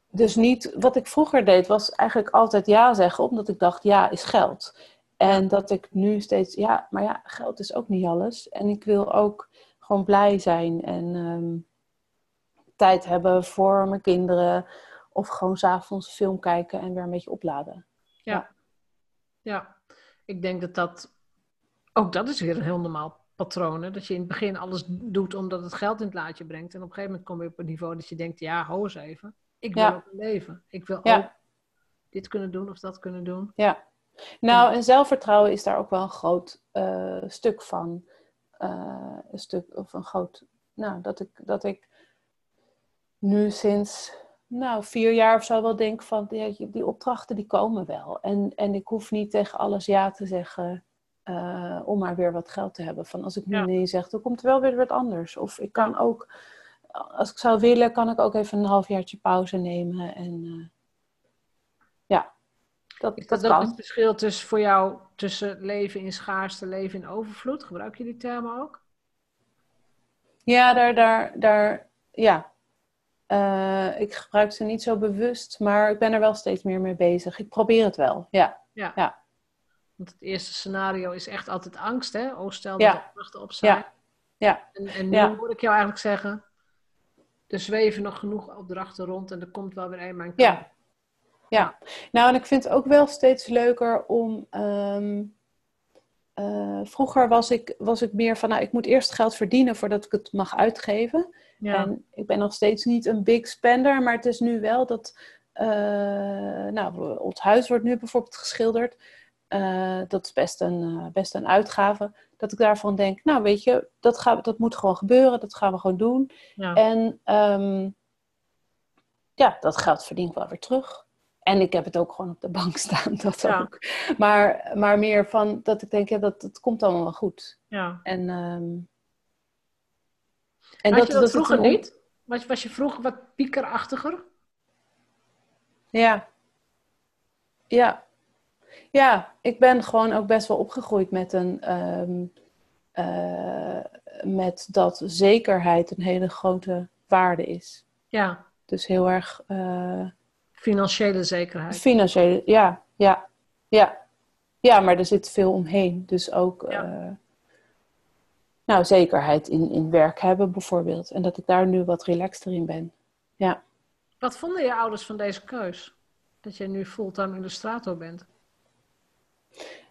dus niet, wat ik vroeger deed, was eigenlijk altijd ja zeggen, omdat ik dacht ja is geld. En dat ik nu steeds, ja, maar ja, geld is ook niet alles. En ik wil ook gewoon blij zijn en um, tijd hebben voor mijn kinderen. Of gewoon s'avonds film kijken en weer een beetje opladen. Ja. Ja. ik denk dat dat, ook dat is weer een heel normaal patroon. Hè? Dat je in het begin alles doet omdat het geld in het laadje brengt. En op een gegeven moment kom je op een niveau dat je denkt, ja, ho eens even. Ik wil Ja. ook een leven. Ik wil Ja. ook dit kunnen doen of dat kunnen doen. Ja, nou en zelfvertrouwen is daar ook wel een groot eh, stuk van. Eh, een stuk of een groot nou, dat, ik, dat ik nu sinds nou, vier jaar of zo wel denk van die, die opdrachten die komen wel. En, en ik hoef niet tegen alles ja te zeggen uh, om maar weer wat geld te hebben. Van als ik nu nee zeg, dan komt er wel weer wat anders. Of ik kan ook, als ik zou willen, kan ik ook even een halfjaartje pauze nemen. En uh, ja, dat, Is dat, dat kan. het verschil tussen voor jou tussen leven in schaarste, leven in overvloed? Gebruik je die termen ook? Ja, daar, daar, daar, ja. Uh, ik gebruik ze niet zo bewust, maar ik ben er wel steeds meer mee bezig. Ik probeer het wel, ja. ja. ja. Want het eerste scenario is echt altijd angst, hè? Oh, stel dat ja. er op zijn. Ja. ja. En, en nu ja. hoor ik jou eigenlijk zeggen, er zweven nog genoeg opdrachten rond en er komt wel weer een Ja. ja, nou en ik vind het ook wel steeds leuker om... Ehm, uh, vroeger was ik, was ik meer van, nou, ik moet eerst geld verdienen voordat ik het mag uitgeven. Ja. En ik ben nog steeds niet een big spender, maar het is nu wel dat, uh, nou, ons huis wordt nu bijvoorbeeld geschilderd. Uh, dat is best een, best een uitgave. Dat ik daarvan denk, nou weet je, dat, gaat, dat moet gewoon gebeuren, dat gaan we gewoon doen. Ja. En um, ja, dat geld verdien ik wel weer terug. En ik heb het ook gewoon op de bank staan, dat ook. Maar, maar meer van dat ik denk, ja, dat, dat komt allemaal wel goed. Ja. En, um, en dat, je dat, dat vroeger niet? Was, was je vroeger wat piekerachtiger? Ja. Ja. Ja, ik ben gewoon ook best wel opgegroeid met een... Um, uh, met dat zekerheid een hele grote waarde is. Ja. Dus heel erg... Uh, Financiële zekerheid. Financiële, ja, ja, ja. Ja, maar er zit veel omheen. Dus ook uh, nou, zekerheid in, in werk hebben bijvoorbeeld. En dat ik daar nu wat relaxter in ben. Ja. Wat vonden je ouders van deze keus? Dat je nu fulltime illustrator bent?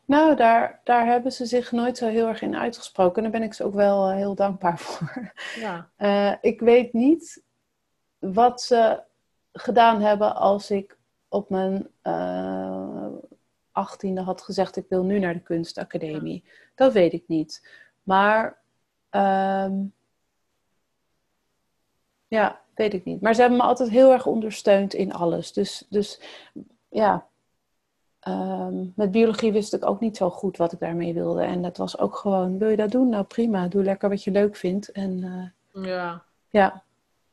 Nou, daar, daar hebben ze zich nooit zo heel erg in uitgesproken. En daar ben ik ze ook wel uh, heel dankbaar voor. Ja. Uh, ik weet niet wat ze gedaan hebben als ik op mijn uh, achttiende had gezegd: ik wil nu naar de kunstacademie. Dat weet ik niet. Maar um, ja, weet ik niet. Maar ze hebben me altijd heel erg ondersteund in alles. Dus, dus ja, um, met biologie wist ik ook niet zo goed wat ik daarmee wilde. En dat was ook gewoon: wil je dat doen? Nou prima, doe lekker wat je leuk vindt. En uh, ja. ja.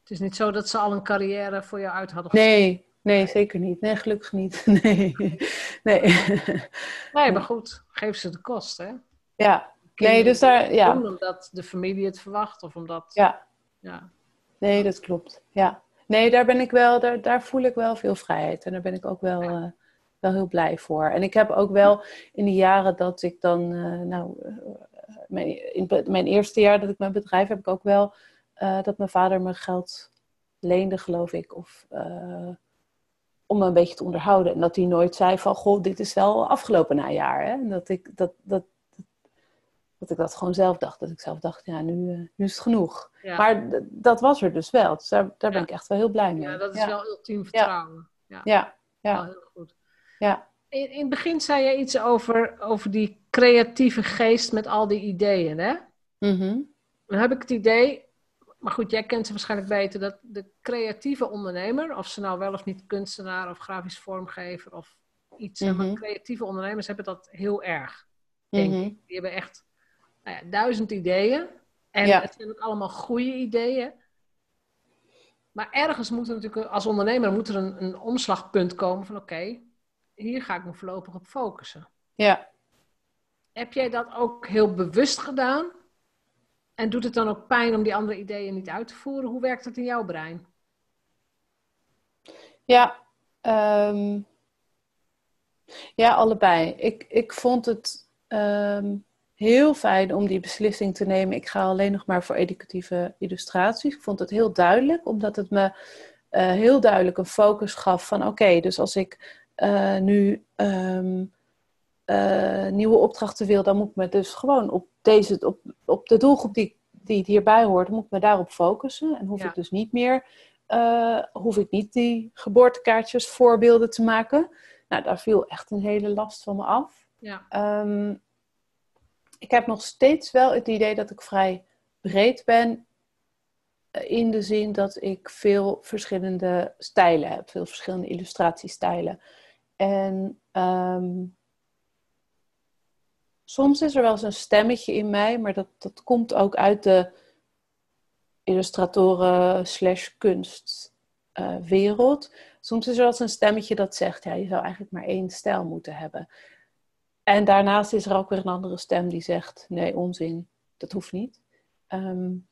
Het is niet zo dat ze al een carrière voor jou uit hadden gezet. Nee, nee, zeker niet. Nee, gelukkig niet. Nee. Nee, nee maar goed, geef ze de kost, hè? Ja. Nee, dus daar, ja. Omdat de familie het verwacht of omdat... Ja. ja. Nee, dat klopt. Ja. Nee, daar ben ik wel, daar, daar voel ik wel veel vrijheid. En daar ben ik ook wel, uh, wel heel blij voor. En ik heb ook wel in de jaren dat ik dan, uh, nou, uh, mijn, in mijn eerste jaar dat ik mijn bedrijf heb ik ook wel uh, dat mijn vader me geld leende, geloof ik. Of om me een beetje te onderhouden. En dat hij nooit zei van, goh, dit is wel afgelopen najaar. Hè? En dat ik dat, dat, dat ik dat gewoon zelf dacht. Dat ik zelf dacht, ja, nu, uh, nu is het genoeg. Ja. Maar dat was er dus wel. Dus daar, daar ben ik echt wel heel blij mee. Ja, dat is wel ultiem vertrouwen. Ja, ja. ja. Wel heel goed. Ja. In, in het begin zei je iets over, over die creatieve geest met al die ideeën, hè? Mm -hmm. Dan heb ik het idee, maar goed, jij kent ze waarschijnlijk beter, dat de creatieve ondernemer, of ze nou wel of niet kunstenaar of grafisch vormgever of iets, mm -hmm. maar creatieve ondernemers hebben dat heel erg, denk mm -hmm. ik. Die hebben echt nou ja, duizend ideeën en ja. het zijn ook allemaal goede ideeën. Maar ergens moet er natuurlijk, als ondernemer, moet er een, een omslagpunt komen van oké, okay, hier ga ik me voorlopig op focussen. Ja. Heb jij dat ook heel bewust gedaan? En doet het dan ook pijn om die andere ideeën niet uit te voeren? Hoe werkt dat in jouw brein? Ja, um, ja allebei. Ik, ik vond het um, heel fijn om die beslissing te nemen. Ik ga alleen nog maar voor educatieve illustraties. Ik vond het heel duidelijk, omdat het me uh, heel duidelijk een focus gaf van oké, okay, dus als ik uh, nu um, uh, nieuwe opdrachten wil, dan moet ik me dus gewoon op, deze, op, op de doelgroep die, die hierbij hoort, moet ik me daarop focussen. En hoef ja. ik dus niet meer, hoef ik niet die geboortekaartjes voorbeelden te maken. Nou, daar viel echt een hele last van me af. Ja. Um, ik heb nog steeds wel het idee dat ik vrij breed ben in de zin dat ik veel verschillende stijlen heb, veel verschillende illustratiestijlen. En ehm, soms is er wel eens een stemmetje in mij, maar dat, dat komt ook uit de illustratoren slash kunstwereld. Uh, soms is er wel eens een stemmetje dat zegt, ja, je zou eigenlijk maar één stijl moeten hebben. En daarnaast is er ook weer een andere stem die zegt, nee, onzin, dat hoeft niet. Um,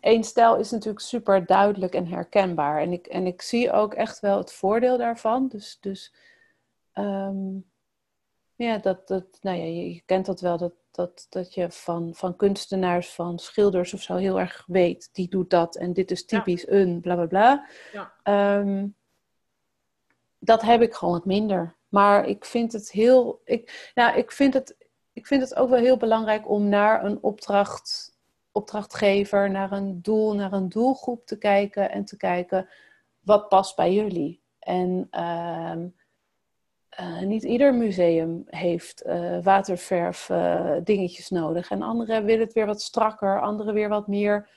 Eén stijl is natuurlijk super duidelijk en herkenbaar. En ik, en ik zie ook echt wel het voordeel daarvan. Dus, dus um, ja, dat, dat, nou ja, je, kent dat wel, dat, dat, dat je van, van kunstenaars, van schilders of zo heel erg weet, die doet dat en dit is typisch een, bla bla bla. Ja. Um, dat heb ik gewoon wat minder. Maar ik vind het heel, ik, nou, ik vind het, ik vind het ook wel heel belangrijk om naar een opdracht opdrachtgever naar een doel, naar een doelgroep te kijken en te kijken wat past bij jullie. En uh, uh, niet ieder museum heeft uh, waterverf uh, dingetjes nodig. En anderen willen het weer wat strakker, anderen weer wat meer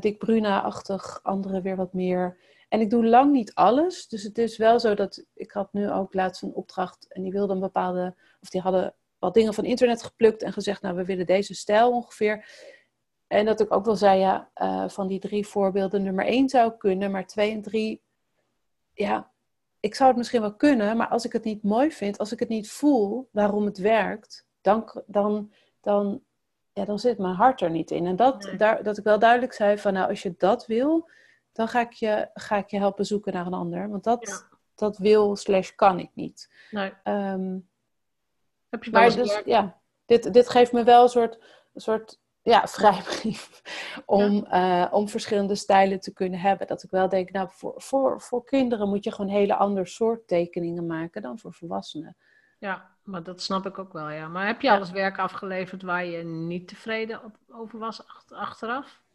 Dick Bruna-achtig, anderen weer wat meer. En ik doe lang niet alles. Dus het is wel zo dat ik had nu ook laatst een opdracht en die wilde een bepaalde, of die hadden wat dingen van internet geplukt en gezegd, nou we willen deze stijl ongeveer. En dat ik ook wel zei, ja, uh, van die drie voorbeelden nummer één zou kunnen, maar twee en drie, ja, ik zou het misschien wel kunnen, maar als ik het niet mooi vind, als ik het niet voel waarom het werkt, dan, dan, dan, ja, dan zit mijn hart er niet in. En dat, daar, dat ik wel duidelijk zei van, nou, als je dat wil, dan ga ik je, ga ik je helpen zoeken naar een ander. Want dat, dat wil slash kan ik niet. Nee. Um, Heb je maar dus, ja, dit, dit geeft me wel een soort, een soort ja, vrijbrief om, eh, om verschillende stijlen te kunnen hebben. Dat ik wel denk, nou, voor, voor, voor kinderen moet je gewoon hele ander soort tekeningen maken dan voor volwassenen. Ja, maar dat snap ik ook wel, ja. Maar heb je alles werk afgeleverd waar je niet tevreden op, over was achteraf?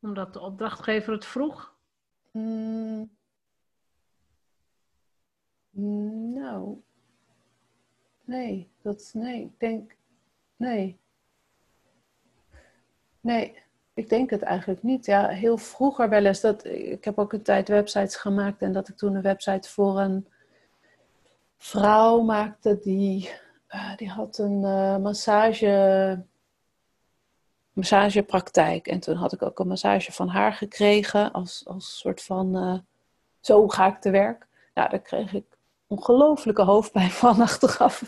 Omdat de opdrachtgever het vroeg? Mm. Nou, nee, dat, nee, ik denk, nee. Nee, ik denk het eigenlijk niet. Ja, heel vroeger wel eens. Dat, ik heb ook een tijd websites gemaakt en dat ik toen een website voor een vrouw maakte die, uh, die had een uh, massage, massagepraktijk. En toen had ik ook een massage van haar gekregen als, als soort van uh, zo ga ik te werk. Nou, daar kreeg ik ongelooflijke hoofdpijn van achteraf.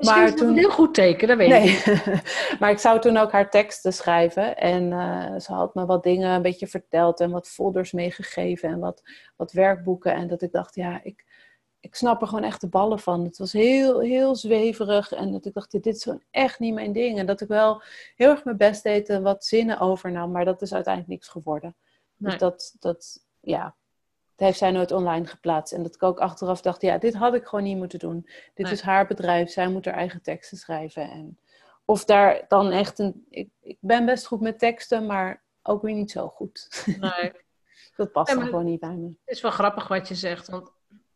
maar toen... een heel goed teken, dat weet nee. ik maar ik zou toen ook haar teksten schrijven. En uh, ze had me wat dingen een beetje verteld en wat folders meegegeven en wat, wat werkboeken. En dat ik dacht, ja, ik, ik snap er gewoon echt de ballen van. Het was heel, heel zweverig. En dat ik dacht, dit is gewoon echt niet mijn ding. En dat ik wel heel erg mijn best deed en wat zinnen overnam. Maar dat is uiteindelijk niks geworden. Dus dat, dat, ja, heeft zij nooit online geplaatst. En dat ik ook achteraf dacht, ja, dit had ik gewoon niet moeten doen. Dit is haar bedrijf, zij moet haar eigen teksten schrijven. En of daar dan echt een... Ik, ik ben best goed met teksten, maar ook weer niet zo goed. Nee. dat past dan gewoon niet bij me. Het is wel grappig wat je zegt, want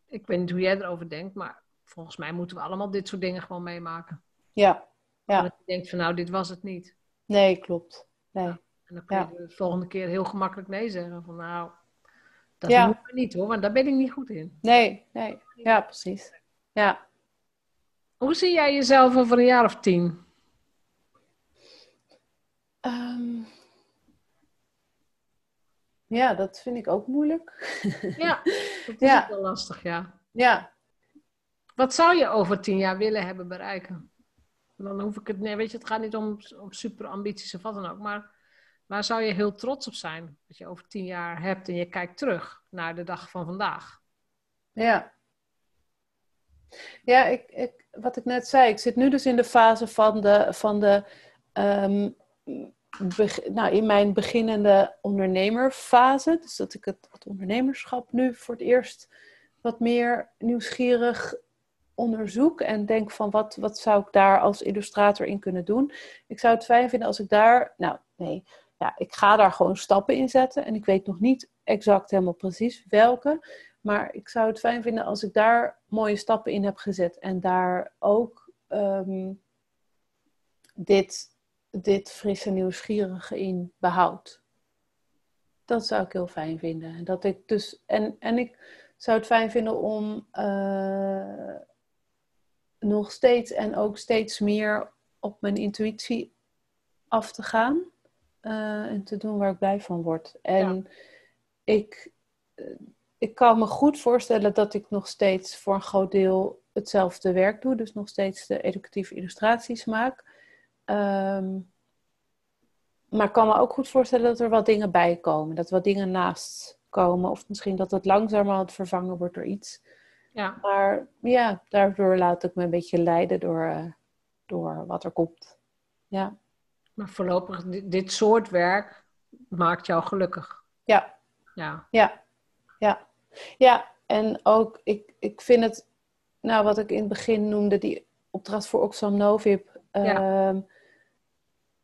ik weet niet hoe jij erover denkt, maar volgens mij moeten we allemaal dit soort dingen gewoon meemaken. Ja. ja. Dat je denkt van nou, dit was het niet. Nee, klopt. Nee. En dan kun je de volgende keer heel gemakkelijk nee zeggen. Van nou, dat ja. moet niet hoor, want daar ben ik niet goed in. Nee, nee. Ja, precies. Ja. Hoe zie jij jezelf over een jaar of tien? Um, ja, dat vind ik ook moeilijk. Ja, dat is ja. wel lastig, ja. Ja. Wat zou je over tien jaar willen hebben bereiken? Dan hoef ik het, nee, weet je, het gaat niet om, om super ambities of wat dan ook, maar Waar zou je heel trots op zijn dat je over tien jaar hebt en je kijkt terug naar de dag van vandaag? Ja. Ja, ik, ik, wat ik net zei, ik zit nu dus in de fase van de, van de um, nou, in mijn beginnende ondernemerfase. Dus dat ik het, het ondernemerschap nu voor het eerst wat meer nieuwsgierig onderzoek en denk van wat, wat zou ik daar als illustrator in kunnen doen. Ik zou het fijn vinden als ik daar, nou nee, ja, ik ga daar gewoon stappen in zetten. En ik weet nog niet exact helemaal precies welke. Maar ik zou het fijn vinden als ik daar mooie stappen in heb gezet. En daar ook um, dit dit frisse nieuwsgierige in behoud. Dat zou ik heel fijn vinden. Dat ik dus, en, en ik zou het fijn vinden om uh, nog steeds en ook steeds meer op mijn intuïtie af te gaan. Uh, en te doen waar ik blij van word. En ik, ik kan me goed voorstellen dat ik nog steeds voor een groot deel hetzelfde werk doe. Dus nog steeds de educatieve illustraties maak. Um, maar ik kan me ook goed voorstellen dat er wat dingen bij komen. Dat wat dingen naast komen. Of misschien dat het langzamerhand vervangen wordt door iets. Ja. Maar ja, daardoor laat ik me een beetje leiden door, uh, door wat er komt. Ja. Maar voorlopig, dit, dit soort werk maakt jou gelukkig. Ja. Ja. Ja. Ja. Ja, en ook, ik, ik vind het, nou wat ik in het begin noemde, die opdracht voor Oxfam Novib. Ja. Ehm,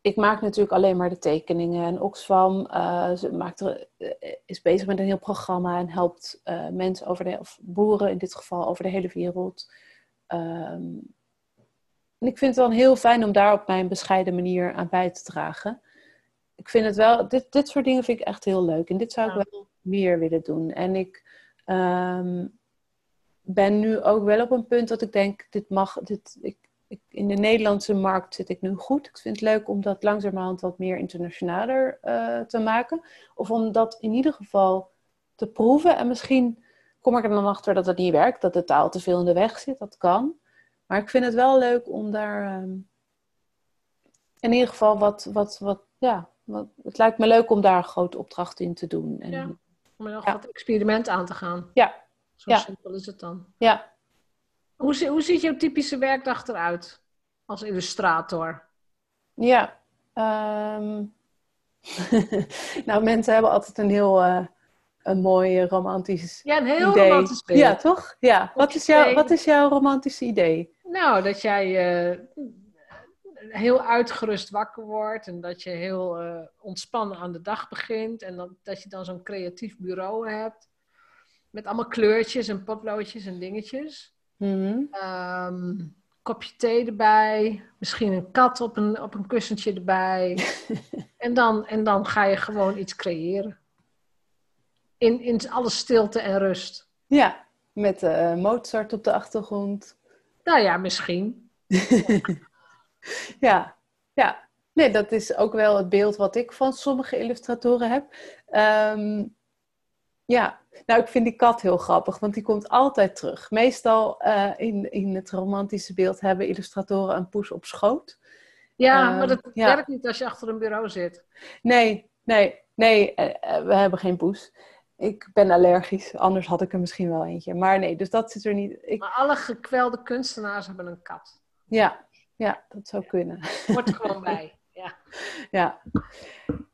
ik maak natuurlijk alleen maar de tekeningen. En Oxfam uh, ze maakt er, eh, is bezig met een heel programma en helpt uh, mensen over de, of boeren in dit geval, over de hele wereld. Um, en ik vind het wel heel fijn om daar op mijn bescheiden manier aan bij te dragen. Ik vind het wel, dit, dit soort dingen vind ik echt heel leuk. En dit zou ik wel meer willen doen. En ik um, ben nu ook wel op een punt dat ik denk, dit mag, dit, ik, in de Nederlandse markt zit ik nu goed. Ik vind het leuk om dat langzamerhand wat meer internationaler uh, te maken. Of om dat in ieder geval te proeven. En misschien kom ik er dan achter dat het niet werkt, dat de taal te veel in de weg zit. Dat kan. Maar ik vind het wel leuk om daar um, in ieder geval wat, wat, wat, ja, wat, het lijkt me leuk om daar een grote opdracht in te doen. En, ja, om er nog ja. wat experiment aan te gaan. Ja. Zo ja. simpel is het dan. Ja, hoe, hoe ziet jouw typische werkdag eruit als illustrator? Ja, um... nou mensen hebben altijd een heel uh, een mooi romantisch Ja, een heel idee. romantisch beeld. Ja, toch? Ja. Wat is, jouw, wat is jouw romantische idee? Nou, dat jij uh, heel uitgerust wakker wordt en dat je heel uh, ontspannen aan de dag begint en dat, dat je dan zo'n creatief bureau hebt met allemaal kleurtjes en potloodjes en dingetjes. Mm kopje thee erbij, misschien een kat op een, op een kussentje erbij. en, dan, en dan ga je gewoon iets creëren. In, in alle stilte en rust. Ja, met uh, Mozart op de achtergrond. Nou ja, misschien. ja, ja. Nee, dat is ook wel het beeld wat ik van sommige illustratoren heb. Um, ja, nou, ik vind die kat heel grappig, want die komt altijd terug. Meestal uh, in, in het romantische beeld hebben illustratoren een poes op schoot. Ja, uh, maar dat ja. werkt niet als je achter een bureau zit. Nee, nee, nee, uh, we hebben geen poes. Ik ben allergisch, anders had ik er misschien wel eentje. Maar nee, dus dat zit er niet. Ik... Maar alle gekwelde kunstenaars hebben een kat. Ja, ja dat zou kunnen. Wordt er gewoon bij. Ja. ja.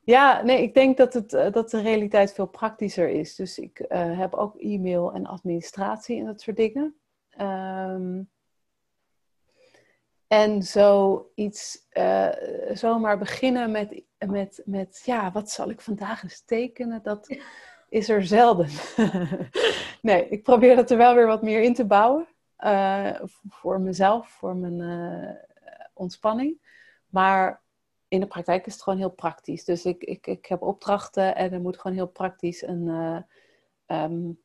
Ja, nee, ik denk dat, het, uh, dat de realiteit veel praktischer is. Dus ik uh, heb ook e-mail en administratie en dat soort dingen. Um, en zoiets, uh, zomaar beginnen met, met, met, ja, wat zal ik vandaag eens tekenen? Dat is er zelden. nee, ik probeer dat er wel weer wat meer in te bouwen. voor mezelf, voor mijn ontspanning. Maar in de praktijk is het gewoon heel praktisch. Dus ik, ik, ik heb opdrachten en er moet gewoon heel praktisch een, uh, um,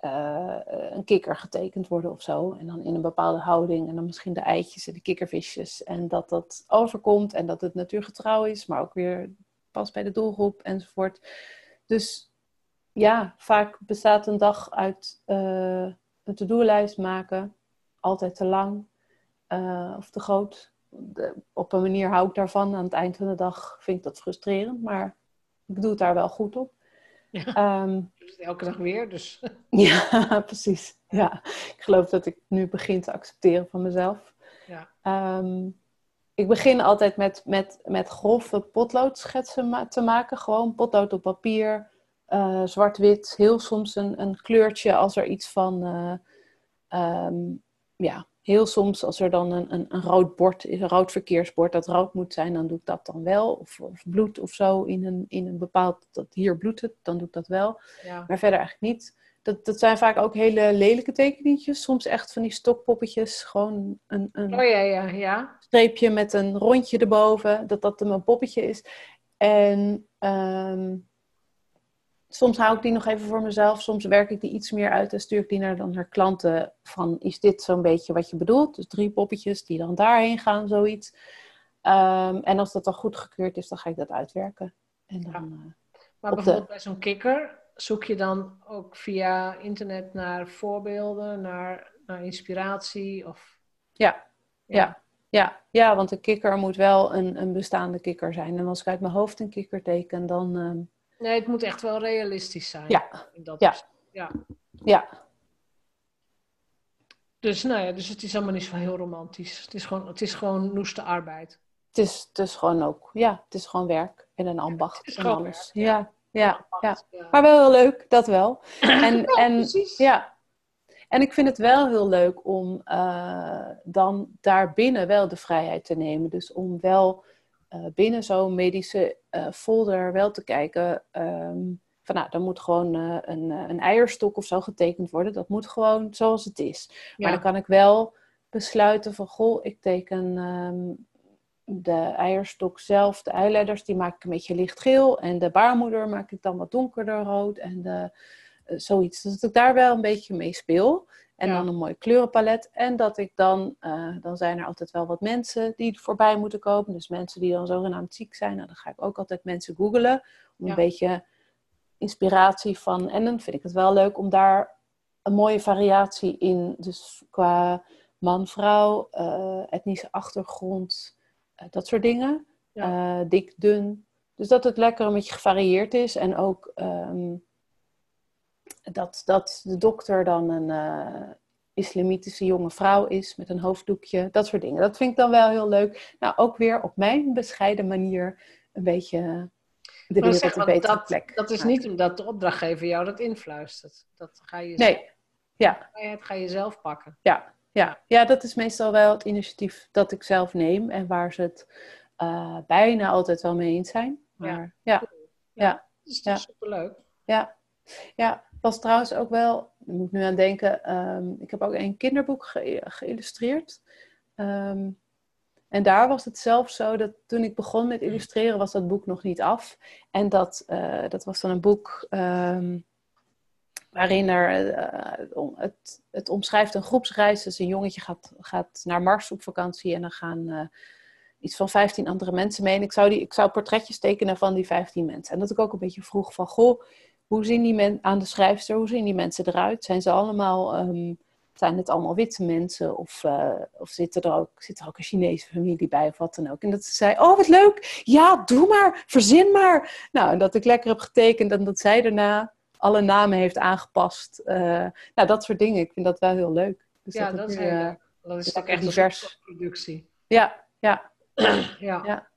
uh, een kikker getekend worden of zo. En dan in een bepaalde houding. En dan misschien de eitjes en de kikkervisjes. En dat dat overkomt en dat het natuurgetrouw is, maar ook weer past bij de doelgroep enzovoort. Dus ja, vaak bestaat een dag uit uh, een to-do-lijst maken. Altijd te lang of te groot op een manier hou ik daarvan. Aan het eind van de dag vind ik dat frustrerend, maar ik doe het daar wel goed op. Ja, um, elke dag weer, dus. ja, precies. Ja, ik geloof dat ik nu begin te accepteren van mezelf. Ja. Um, ik begin altijd met, met, met grove potloodschetsen te maken. Gewoon potlood op papier, uh, zwart-wit. Heel soms een, een kleurtje als er iets van uh, um, ja, heel soms als er dan een, een, een rood bord is, een rood verkeersbord, dat rood moet zijn, dan doe ik dat dan wel. Of, of bloed of zo in een, in een bepaald, dat hier bloedt het, dan doe ik dat wel. Ja. Maar verder eigenlijk niet. dat, dat zijn vaak ook hele lelijke tekeningetjes. Soms echt van die stokpoppetjes. Gewoon een, een Oh ja, ja, ja. streepje met een rondje erboven. Dat dat een poppetje is. En ehm, soms hou ik die nog even voor mezelf. Soms werk ik die iets meer uit en stuur ik die naar, dan naar klanten. Van, is dit zo'n beetje wat je bedoelt? Dus drie poppetjes die dan daarheen gaan, zoiets. Ehm, en als dat dan goed gekeurd is, dan ga ik dat uitwerken. En dan, Ja. eh, Maar de- bijvoorbeeld bij zo'n kikker zoek je dan ook via internet naar voorbeelden, naar, naar inspiratie of... Ja, ja. ja, ja, want een kikker moet wel een, een bestaande kikker zijn. En als ik uit mijn hoofd een kikker teken, dan... ehm, Nee, het moet echt wel realistisch zijn. ja, In dat Ja. ja. ja, Dus, nou ja, dus het is allemaal niet zo heel romantisch. Het is gewoon, het is gewoon noeste arbeid. het is, het is gewoon ook... Ja, het is gewoon werk en een ambacht het is en gewoon alles. werk, ja, ja, ja. Ja. Maar wel heel leuk, dat wel. En, en, ja. en ik vind het wel heel leuk om eh, dan daarbinnen wel de vrijheid te nemen. Dus om wel binnen zo'n medische eh, folder wel te kijken... ehm, van nou, dan moet gewoon eh, een, eh, een eierstok of zo getekend worden. Dat moet gewoon zoals het is. Maar dan kan ik wel besluiten van... Goh, ik teken ehm, de eierstok zelf, de eileiders, die maak ik een beetje lichtgeel. En de baarmoeder maak ik dan wat donkerder rood. En de, eh, zoiets. Dus dat ik daar wel een beetje mee speel. En Ja. dan een mooi kleurenpalet. En dat ik dan, eh, dan zijn er altijd wel wat mensen die voorbij moeten komen. Dus mensen die dan zogenaamd ziek zijn. Nou, dan ga ik ook altijd mensen googelen. Om Ja. een beetje inspiratie van. En dan vind ik het wel leuk om daar een mooie variatie in. Dus qua man, vrouw, eh, etnische achtergrond, eh, dat soort dingen. Dik, dun. Dus dat het lekker een beetje gevarieerd is. En ook ehm, dat, dat de dokter dan een eh, islamitische jonge vrouw is met een hoofddoekje. Dat soort dingen. Dat vind ik dan wel heel leuk. Nou, ook weer op mijn bescheiden manier een beetje de Maar wereld zeg, een betere dat, plek. dat is niet omdat de opdrachtgever jou dat influistert. Dat ga je Nee, ja. vrijheid ga je zelf pakken. Ja, ja. ja, dat is meestal wel het initiatief dat ik zelf neem en waar ze het eh, bijna altijd wel mee eens zijn. Maar ja, ja, Dus dat Ja. is superleuk. ja. ja. Was trouwens ook wel, ik moet nu aan denken, ehm, ik heb ook een kinderboek ge- geïllustreerd. Ehm, en daar was het zelfs zo dat toen ik begon met illustreren, was dat boek nog niet af. En dat, eh, dat was dan een boek ehm, waarin er, eh, het, het omschrijft een groepsreis. Dus een jongetje gaat, gaat naar Mars op vakantie en dan gaan eh, iets van 15 andere mensen mee. En ik zou, die, ik zou portretjes tekenen van die 15 mensen. En dat ik ook een beetje vroeg van, goh, hoe zien die mensen aan de schrijfster, hoe zien die mensen eruit? Zijn ze allemaal, ehm, zijn het allemaal witte mensen? Of, eh, of zit, er ook, zit er ook een Chinese familie bij of wat dan ook? En dat ze zei, oh wat leuk, ja, doe maar, verzin maar. Nou, en dat ik lekker heb getekend en dat zij daarna alle namen heeft aangepast. Eh, nou, dat soort dingen. Ik vind dat wel heel leuk. Dus Ja, dat is heel eh, leuk. Dat is ook echt divers. productie. Ja, ja. Ja. Ja.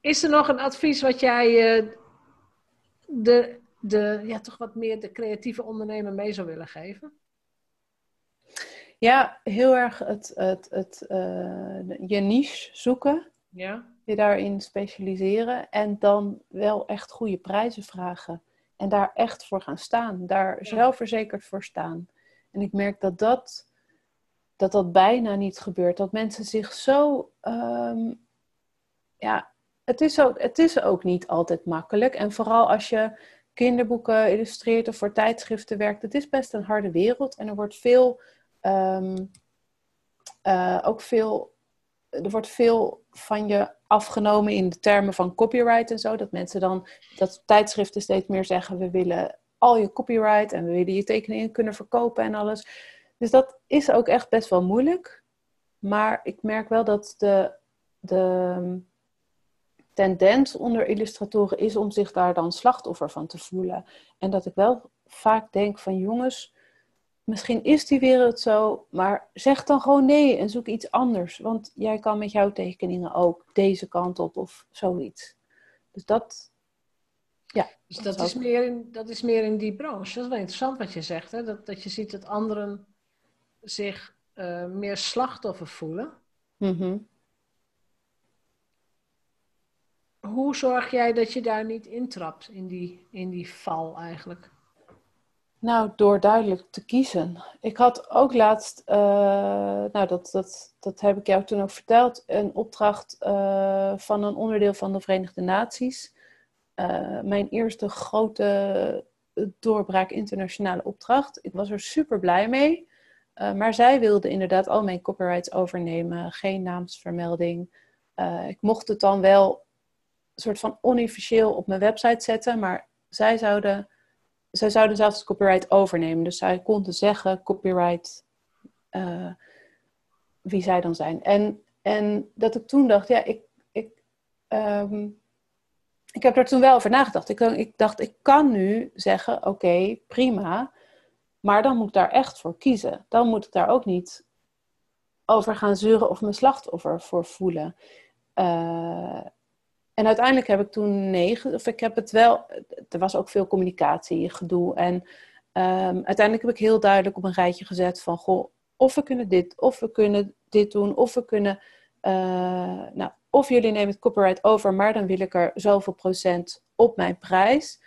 Is er nog een advies wat jij de, de, ja, toch wat meer de creatieve ondernemer mee zou willen geven? ja, heel erg het, het, het, eh, je niche zoeken. Ja? je daarin specialiseren en dan wel echt goede prijzen vragen. En daar echt voor gaan staan. Daar Ja. zelfverzekerd voor staan. En ik merk dat dat, dat dat bijna niet gebeurt. Dat mensen zich zo. ehm, ja, het is, ook, het is ook niet altijd makkelijk. En vooral als je kinderboeken illustreert of voor tijdschriften werkt. Het is best een harde wereld. En er wordt veel. ehm, eh, ook veel er wordt veel van je afgenomen in de termen van copyright en zo. Dat mensen dan, dat tijdschriften steeds meer zeggen: we willen al je copyright en we willen je tekeningen kunnen verkopen en alles. Dus dat is ook echt best wel moeilijk. Maar ik merk wel dat de, de tendens onder illustratoren is om zich daar dan slachtoffer van te voelen. En dat ik wel vaak denk van jongens, misschien is die wereld zo, maar zeg dan gewoon nee en zoek iets anders. Want jij kan met jouw tekeningen ook deze kant op of zoiets. Dus dat, ja. Dus dat is, meer in, dat is meer in die branche. Dat is wel interessant wat je zegt. Hè? Dat, dat je ziet dat anderen zich eh, meer slachtoffer voelen. Mhm. Hoe zorg jij dat je daar niet intrapt in die, in die val eigenlijk? Nou, door duidelijk te kiezen. Ik had ook laatst, uh, nou dat, dat, dat heb ik jou toen ook verteld, een opdracht uh, van een onderdeel van de Verenigde Naties. Uh, mijn eerste grote doorbraak internationale opdracht. Ik was er super blij mee. maar zij wilde inderdaad al mijn copyrights overnemen, geen naamsvermelding. ik mocht het dan wel soort van onofficieel op mijn website zetten, maar zij zouden zij zouden zelfs het copyright overnemen. Dus zij konden zeggen copyright uh, wie zij dan zijn. En, en dat ik toen dacht, ja, ik, ik, um, ik heb daar toen wel over nagedacht. Ik, ik dacht, ik kan nu zeggen, oké, prima. Maar dan moet ik daar echt voor kiezen. Dan moet ik daar ook niet over gaan zeuren of mijn slachtoffer voor voelen. Uh, en uiteindelijk heb ik toen negen, of ik heb het wel, er was ook veel communicatie, gedoe. En um, uiteindelijk heb ik heel duidelijk op een rijtje gezet van, goh, of we kunnen dit, of we kunnen dit doen, of we kunnen, uh, nou, of jullie nemen het copyright over, maar dan wil ik er zoveel procent op mijn prijs.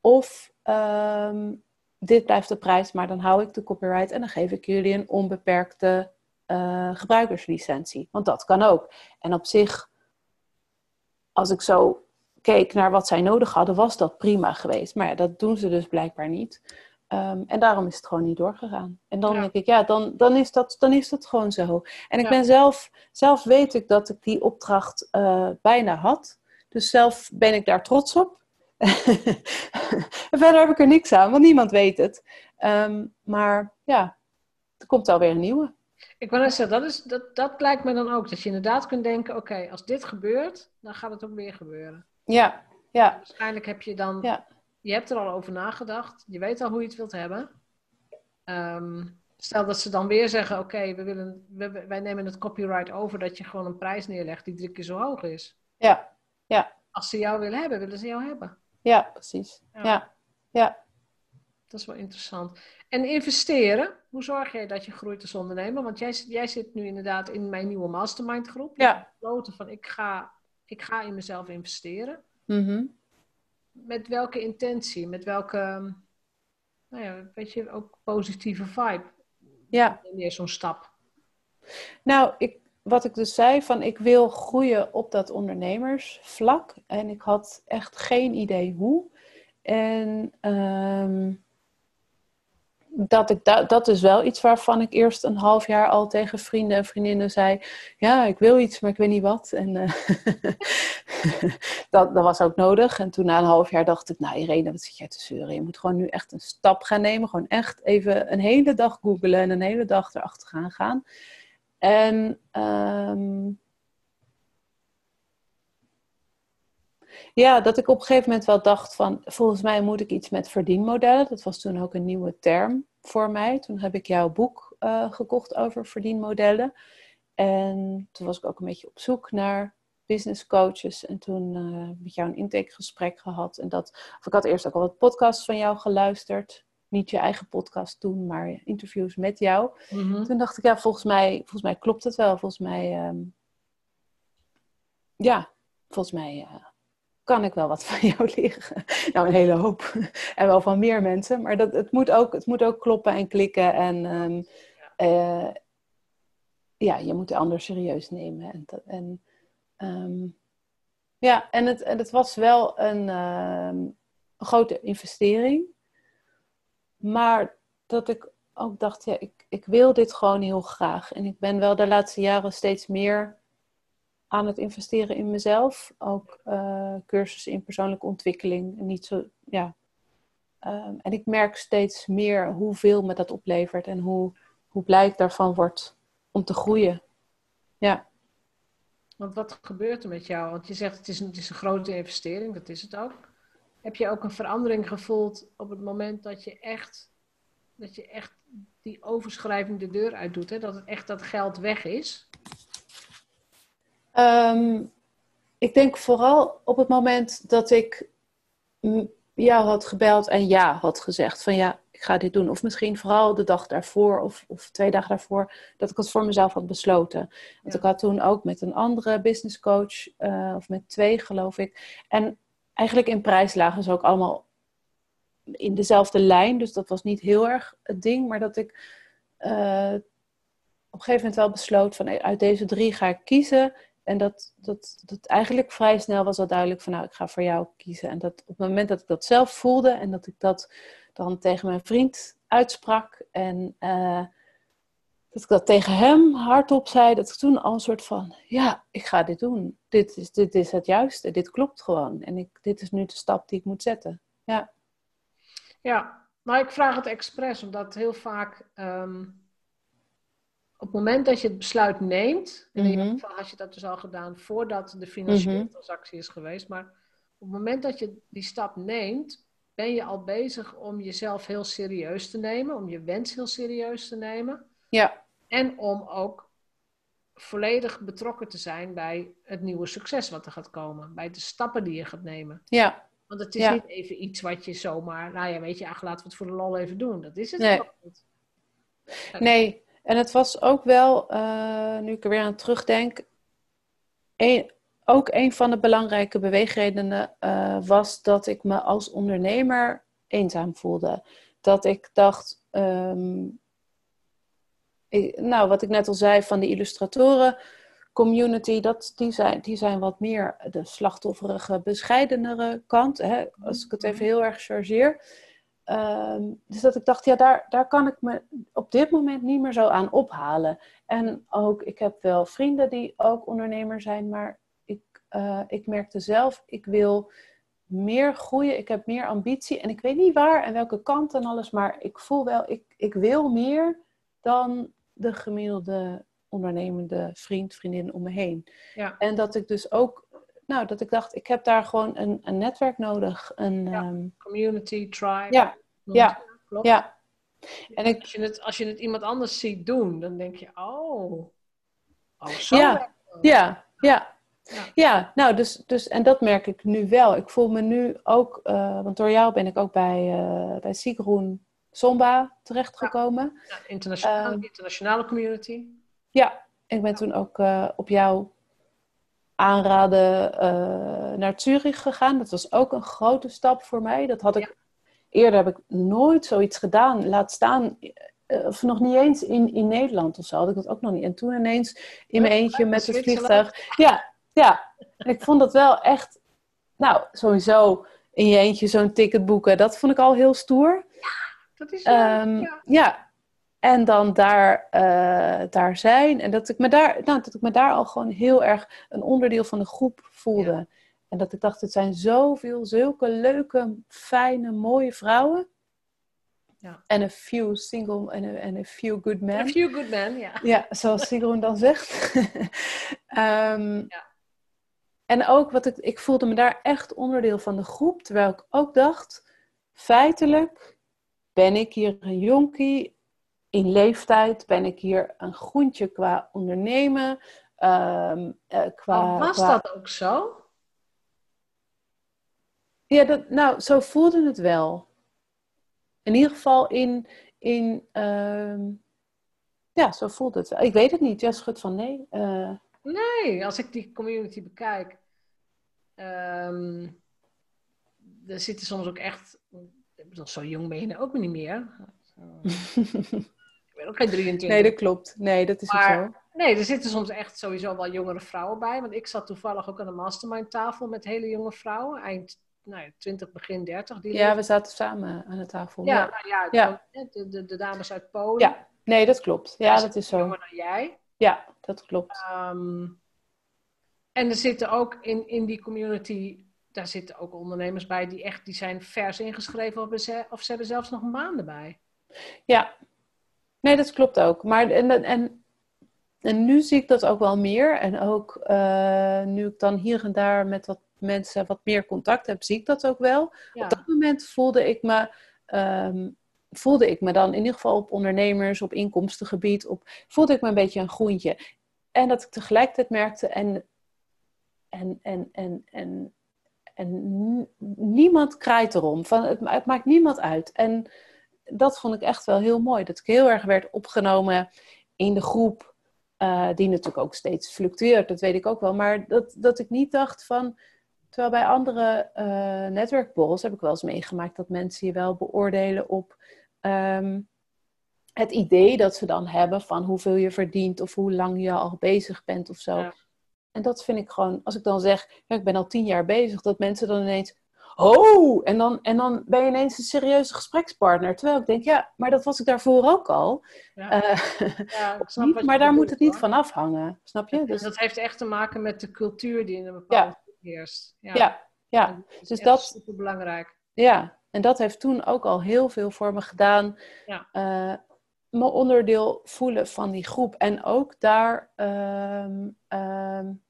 Of um, dit blijft de prijs, maar dan hou ik de copyright en dan geef ik jullie een onbeperkte uh, gebruikerslicentie. Want dat kan ook. En op zich als ik zo keek naar wat zij nodig hadden, was dat prima geweest. Maar ja, dat doen ze dus blijkbaar niet. Um, en daarom is het gewoon niet doorgegaan. En dan denk ik, ja, dan, dan, is dat, dan is dat gewoon zo. En ik ben zelf, zelf weet ik dat ik die opdracht uh, bijna had. Dus zelf ben ik daar trots op. en verder heb ik er niks aan, want niemand weet het. Um, maar ja, er komt alweer een nieuwe. Ik wil net zeggen, dat, is, dat, dat lijkt me dan ook. Dat je inderdaad kunt denken, oké, als dit gebeurt, dan gaat het ook weer gebeuren. Ja, ja. Waarschijnlijk heb je dan, ja. je hebt er al over nagedacht. Je weet al hoe je het wilt hebben. Um, stel dat ze dan weer zeggen, oké, we willen, we, wij nemen het copyright over dat je gewoon een prijs neerlegt die drie keer zo hoog is. Ja, ja. Als ze jou willen hebben, willen ze jou hebben. Ja, precies. ja. ja. Dat is wel interessant. En investeren, hoe zorg jij dat je groeit als ondernemer? Want jij, jij zit nu inderdaad in mijn nieuwe mastermind groep. Ja. besloten van ik ga, ik ga in mezelf investeren. Mm Met welke intentie? Met welke, nou ja, weet je, ook positieve vibe? Ja. Meer zo'n stap. Nou, ik, wat ik dus zei, van ik wil groeien op dat ondernemersvlak. En ik had echt geen idee hoe. En um, dat, ik da dat is wel iets waarvan ik eerst een half jaar al tegen vrienden en vriendinnen zei: Ja, ik wil iets, maar ik weet niet wat. En uh, dat, dat was ook nodig. En toen na een half jaar dacht ik: Nou, Irene, wat zit jij te zeuren? Je moet gewoon nu echt een stap gaan nemen. Gewoon echt even een hele dag googelen en een hele dag erachter gaan gaan. En. Um, Ja, dat ik op een gegeven moment wel dacht van, volgens mij moet ik iets met verdienmodellen. Dat was toen ook een nieuwe term voor mij. Toen heb ik jouw boek uh, gekocht over verdienmodellen. En toen was ik ook een beetje op zoek naar business coaches. En toen uh, met jou een intakegesprek gehad. En dat, of ik had eerst ook al wat podcasts van jou geluisterd. Niet je eigen podcast doen, maar interviews met jou. Mm -hmm. Toen dacht ik, ja, volgens mij, volgens mij klopt het wel. Volgens mij, um, ja, volgens mij uh, kan ik wel wat van jou leren. Nou, een hele hoop. En wel van meer mensen. Maar dat, het, moet ook, het moet ook kloppen en klikken. En um, uh, ja, je moet de ander serieus nemen. En, en um, ja, en het, en het was wel een, um, een grote investering. Maar dat ik ook dacht, ja, ik, ik wil dit gewoon heel graag. En ik ben wel de laatste jaren steeds meer aan het investeren in mezelf. Ook uh, cursussen in persoonlijke ontwikkeling. Niet zo, ja. Um, en ik merk steeds meer hoeveel me dat oplevert en hoe, hoe blij ik daarvan word om te groeien. Ja. Want wat gebeurt er met jou? Want je zegt het is, een, het is een grote investering, dat is het ook. Heb je ook een verandering gevoeld op het moment dat je echt, dat je echt die overschrijving de deur uit doet? Hè? Dat het echt dat geld weg is? Um, ik denk vooral op het moment dat ik jou had gebeld en ja had gezegd van ja, ik ga dit doen. Of misschien vooral de dag daarvoor of, of twee dagen daarvoor, dat ik het voor mezelf had besloten. Want ik had toen ook met een andere business coach, uh, of met twee geloof ik. En eigenlijk in prijs lagen ze ook allemaal in dezelfde lijn. Dus dat was niet heel erg het ding. Maar dat ik uh, op een gegeven moment wel besloot van uit deze drie ga ik kiezen. En dat, dat, dat eigenlijk vrij snel was al duidelijk van nou, ik ga voor jou kiezen. En dat op het moment dat ik dat zelf voelde en dat ik dat dan tegen mijn vriend uitsprak en uh, dat ik dat tegen hem hardop zei, dat ik toen al een soort van, ja, ik ga dit doen. Dit is, dit is het juiste, dit klopt gewoon. En ik, dit is nu de stap die ik moet zetten. Ja, ja maar ik vraag het expres, omdat heel vaak um, op het moment dat je het besluit neemt, in ieder mhm. geval had je dat dus al gedaan voordat de financiële mhm. transactie is geweest, maar op het moment dat je die stap neemt, ben je al bezig om jezelf heel serieus te nemen, om je wens heel serieus te nemen. Ja. En om ook volledig betrokken te zijn bij het nieuwe succes wat er gaat komen, bij de stappen die je gaat nemen. Ja. Want het is niet even iets wat je zomaar, nou ja, weet je, ach, laten we het voor de lol even doen. Dat is het nee. niet. Nee, en het was ook wel, uh, nu ik er weer aan terugdenk, een, ook een van de belangrijke beweegredenen uh, was dat ik me als ondernemer eenzaam voelde. Dat ik dacht, um, ik, nou, wat ik net al zei van de illustratoren community, dat, die, zijn, die zijn wat meer de slachtofferige, bescheidenere kant. Hè, als ik het even heel erg chargeer. Um, dus dat ik dacht, ja, daar, daar kan ik me op dit moment niet meer zo aan ophalen. En ook, ik heb wel vrienden die ook ondernemer zijn, maar ik, uh, ik merkte zelf, ik wil meer groeien, ik heb meer ambitie en ik weet niet waar en welke kant en alles, maar ik voel wel, ik, ik wil meer dan de gemiddelde ondernemende vriend, vriendin om me heen. Ja. En dat ik dus ook, nou, dat ik dacht, ik heb daar gewoon een, een netwerk nodig. Een, ja. Ehm, Community, tribe. Ja, ja, klopt. ja. En ik, als, je het, als je het iemand anders ziet doen, dan denk je, oh, oh zo. Ja, ja, ja. Ja. ja, nou, dus, dus, en dat merk ik nu wel. Ik voel me nu ook, uh, want door jou ben ik ook bij, uh, bij Sigroen Somba terechtgekomen. Ja, internationale, uh, internationale community. Ja, ik ben toen ook uh, op jouw aanraden uh, naar Zurich gegaan. Dat was ook een grote stap voor mij. Dat had ik eerder heb ik nooit zoiets gedaan. Laat staan, uh, of nog niet eens in, in Nederland of zo had ik dat ook nog niet. En toen ineens in mijn eentje met het vliegtuig. Ja, ja. En ik vond dat wel echt, nou sowieso in je eentje zo'n ticket boeken. Dat vond ik al heel stoer. Ja, dat is um, ja. ja. En dan daar, uh, daar zijn. En dat ik, me daar, nou, dat ik me daar al gewoon heel erg een onderdeel van de groep voelde. En dat ik dacht, het zijn zoveel, zulke leuke, fijne, mooie vrouwen. Ja. En een few single en een, en few good men. A few good men, ja. Ja, zoals Sigrun dan zegt. um, ja. En ook wat ik, ik voelde me daar echt onderdeel van de groep. Terwijl ik ook dacht, feitelijk ben ik hier een jonkie in leeftijd ben ik hier een groentje qua ondernemen. Um, uh, qua, oh, was dat ook zo? Ja, dat, nou, zo voelde het wel. In ieder geval in. in um, ja, zo voelde het wel. Ik weet het niet. Ja, schud van nee. Uh, nee, als ik die community bekijk. Um, er zitten soms ook echt. Zo jong ben je ook niet meer. ben ook geen 23. Nee, dat klopt. Nee, dat is maar, ook zo. Nee, er zitten soms echt sowieso wel jongere vrouwen bij. Want ik zat toevallig ook aan de mastermind tafel met hele jonge vrouwen. Eind nou, 20, begin 30. Die ja, we zaten samen aan de tafel. Ja, ja. Nou ja, ja. De, de, de, dames uit Polen. Ja, nee, dat klopt. Ja, dat is zo. Jonger dan jij. Ja, dat klopt. Um, en er zitten ook in, in die community, daar zitten ook ondernemers bij die echt, die zijn vers ingeschreven of, ze, of ze hebben zelfs nog maanden bij. Ja, Nee, dat klopt ook. Maar en, en, en nu zie ik dat ook wel meer. En ook uh, nu ik dan hier en daar met wat mensen wat meer contact heb, zie ik dat ook wel. Op dat moment voelde ik me. Um, voelde ik me dan in ieder geval op ondernemers, op inkomstengebied, op, voelde ik me een beetje een groentje. En dat ik tegelijkertijd merkte en, en, en, en, en, en niemand kraait erom. Van, het, het maakt niemand uit. En dat vond ik echt wel heel mooi. Dat ik heel erg werd opgenomen in de groep. Uh, die natuurlijk ook steeds fluctueert, dat weet ik ook wel. Maar dat, dat ik niet dacht van. Terwijl bij andere uh, netwerkborrels heb ik wel eens meegemaakt dat mensen je wel beoordelen op ehm, het idee dat ze dan hebben van hoeveel je verdient of hoe lang je al bezig bent of zo. En dat vind ik gewoon, als ik dan zeg, ja, ik ben al tien jaar bezig, dat mensen dan ineens, oh, en dan, en dan ben je ineens een serieuze gesprekspartner. Terwijl ik denk, ja, maar dat was ik daarvoor ook al. Ja. Uh, ja, ik snap maar daar moet het niet van afhangen, snap je? Dus dat heeft echt te maken met de cultuur die in een bepaalde heerst. Ja, ja. ja. Dat dus dat is super belangrijk. Ja, en dat heeft toen ook al heel veel voor me gedaan. Ja. Uh, me onderdeel voelen van die groep. En ook daar um, um,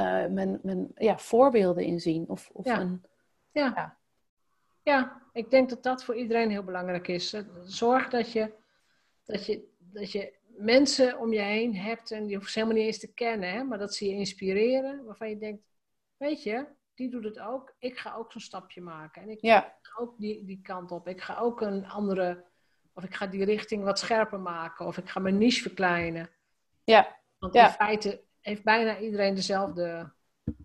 uh, mijn, mijn ja, voorbeelden in zien. Of, of ja. Een, ja. ja. Ja. ik denk dat dat voor iedereen heel belangrijk is. Zorg dat je, dat je, dat je mensen om je heen hebt, en die hoeft ze helemaal niet eens te kennen, hè, maar dat ze je inspireren, waarvan je denkt, weet je, die doet het ook, ik ga ook zo'n stapje maken. En ik ga ook die, die kant op. Ik ga ook een andere, of ik ga die richting wat scherper maken, of ik ga mijn niche verkleinen. Ja. Want in feite heeft bijna iedereen dezelfde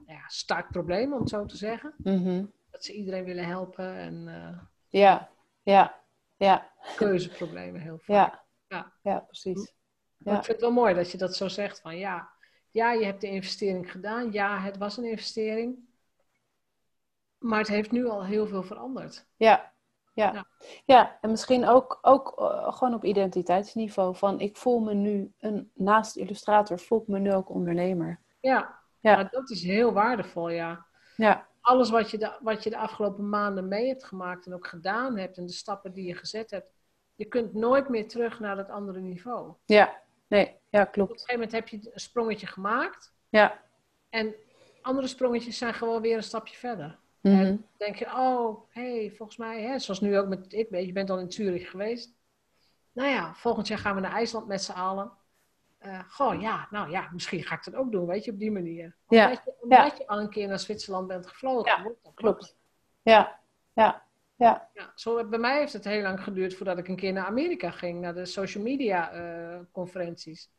ja, startprobleem, om het zo te zeggen. Mm Dat ze iedereen willen helpen en... Uh, ja, ja, ja. Keuzeproblemen heel vaak. Ja, ja. ja precies. Ja. ik vind het wel mooi dat je dat zo zegt van ja, ja, je hebt de investering gedaan. Ja, het was een investering. Maar het heeft nu al heel veel veranderd. Ja, ja. ja. ja en misschien ook, ook uh, gewoon op identiteitsniveau. Van ik voel me nu, een, naast illustrator, voel ik me nu ook ondernemer. Ja, ja. Dat is heel waardevol, ja. Ja. Alles wat je, de, wat je de afgelopen maanden mee hebt gemaakt en ook gedaan hebt en de stappen die je gezet hebt, je kunt nooit meer terug naar dat andere niveau. Ja, Nee, ja, klopt. Op een gegeven moment heb je een sprongetje gemaakt. Ja. En andere sprongetjes zijn gewoon weer een stapje verder. Mm En dan denk je, oh, hé, hey, volgens mij, hè, zoals nu ook met ik, je bent al in Zurich geweest. Nou ja, volgend jaar gaan we naar IJsland met z'n allen. Uh, goh, ja, nou ja, misschien ga ik dat ook doen, weet je, op die manier. Omdat, ja. je, omdat je al een keer naar Zwitserland bent gevlogen. Ja, klopt. Ja, ja. Ja. ja. Zo, bij mij heeft het heel lang geduurd voordat ik een keer naar Amerika ging, naar de social media uh, conferenties.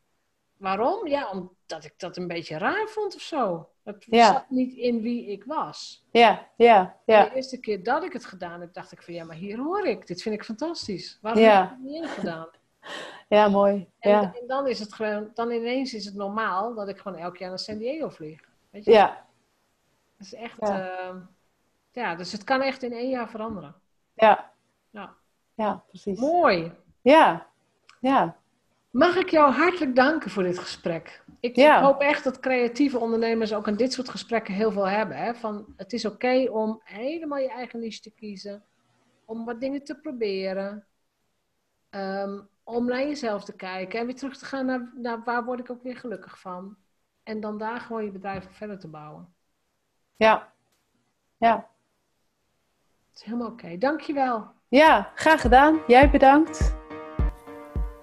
Waarom? Ja, omdat ik dat een beetje raar vond of zo. Het zat niet in wie ik was. Ja, ja, ja. De eerste keer dat ik het gedaan heb, dacht ik van ja, maar hier hoor ik. Dit vind ik fantastisch. Waarom heb ik het niet gedaan? Ja, mooi. En, ja. en, dan is het gewoon, dan ineens is het normaal dat ik gewoon elk jaar naar San Diego vlieg. Weet je? Ja. Dat is echt. Ja. Uh, ja, dus het kan echt in één jaar veranderen. Ja. Ja, ja precies. Mooi. Ja, ja. Mag ik jou hartelijk danken voor dit gesprek. Ik, ja. hoop echt dat creatieve ondernemers ook aan dit soort gesprekken heel veel hebben. Hè? Van, het is oké om helemaal je eigen niche te kiezen. Om wat dingen te proberen. Um, om naar jezelf te kijken. En weer terug te gaan naar, naar waar word ik ook weer gelukkig van. En dan daar gewoon je bedrijf verder te bouwen. Ja. Ja is helemaal oké. Dankjewel. Ja, graag gedaan. Jij bedankt.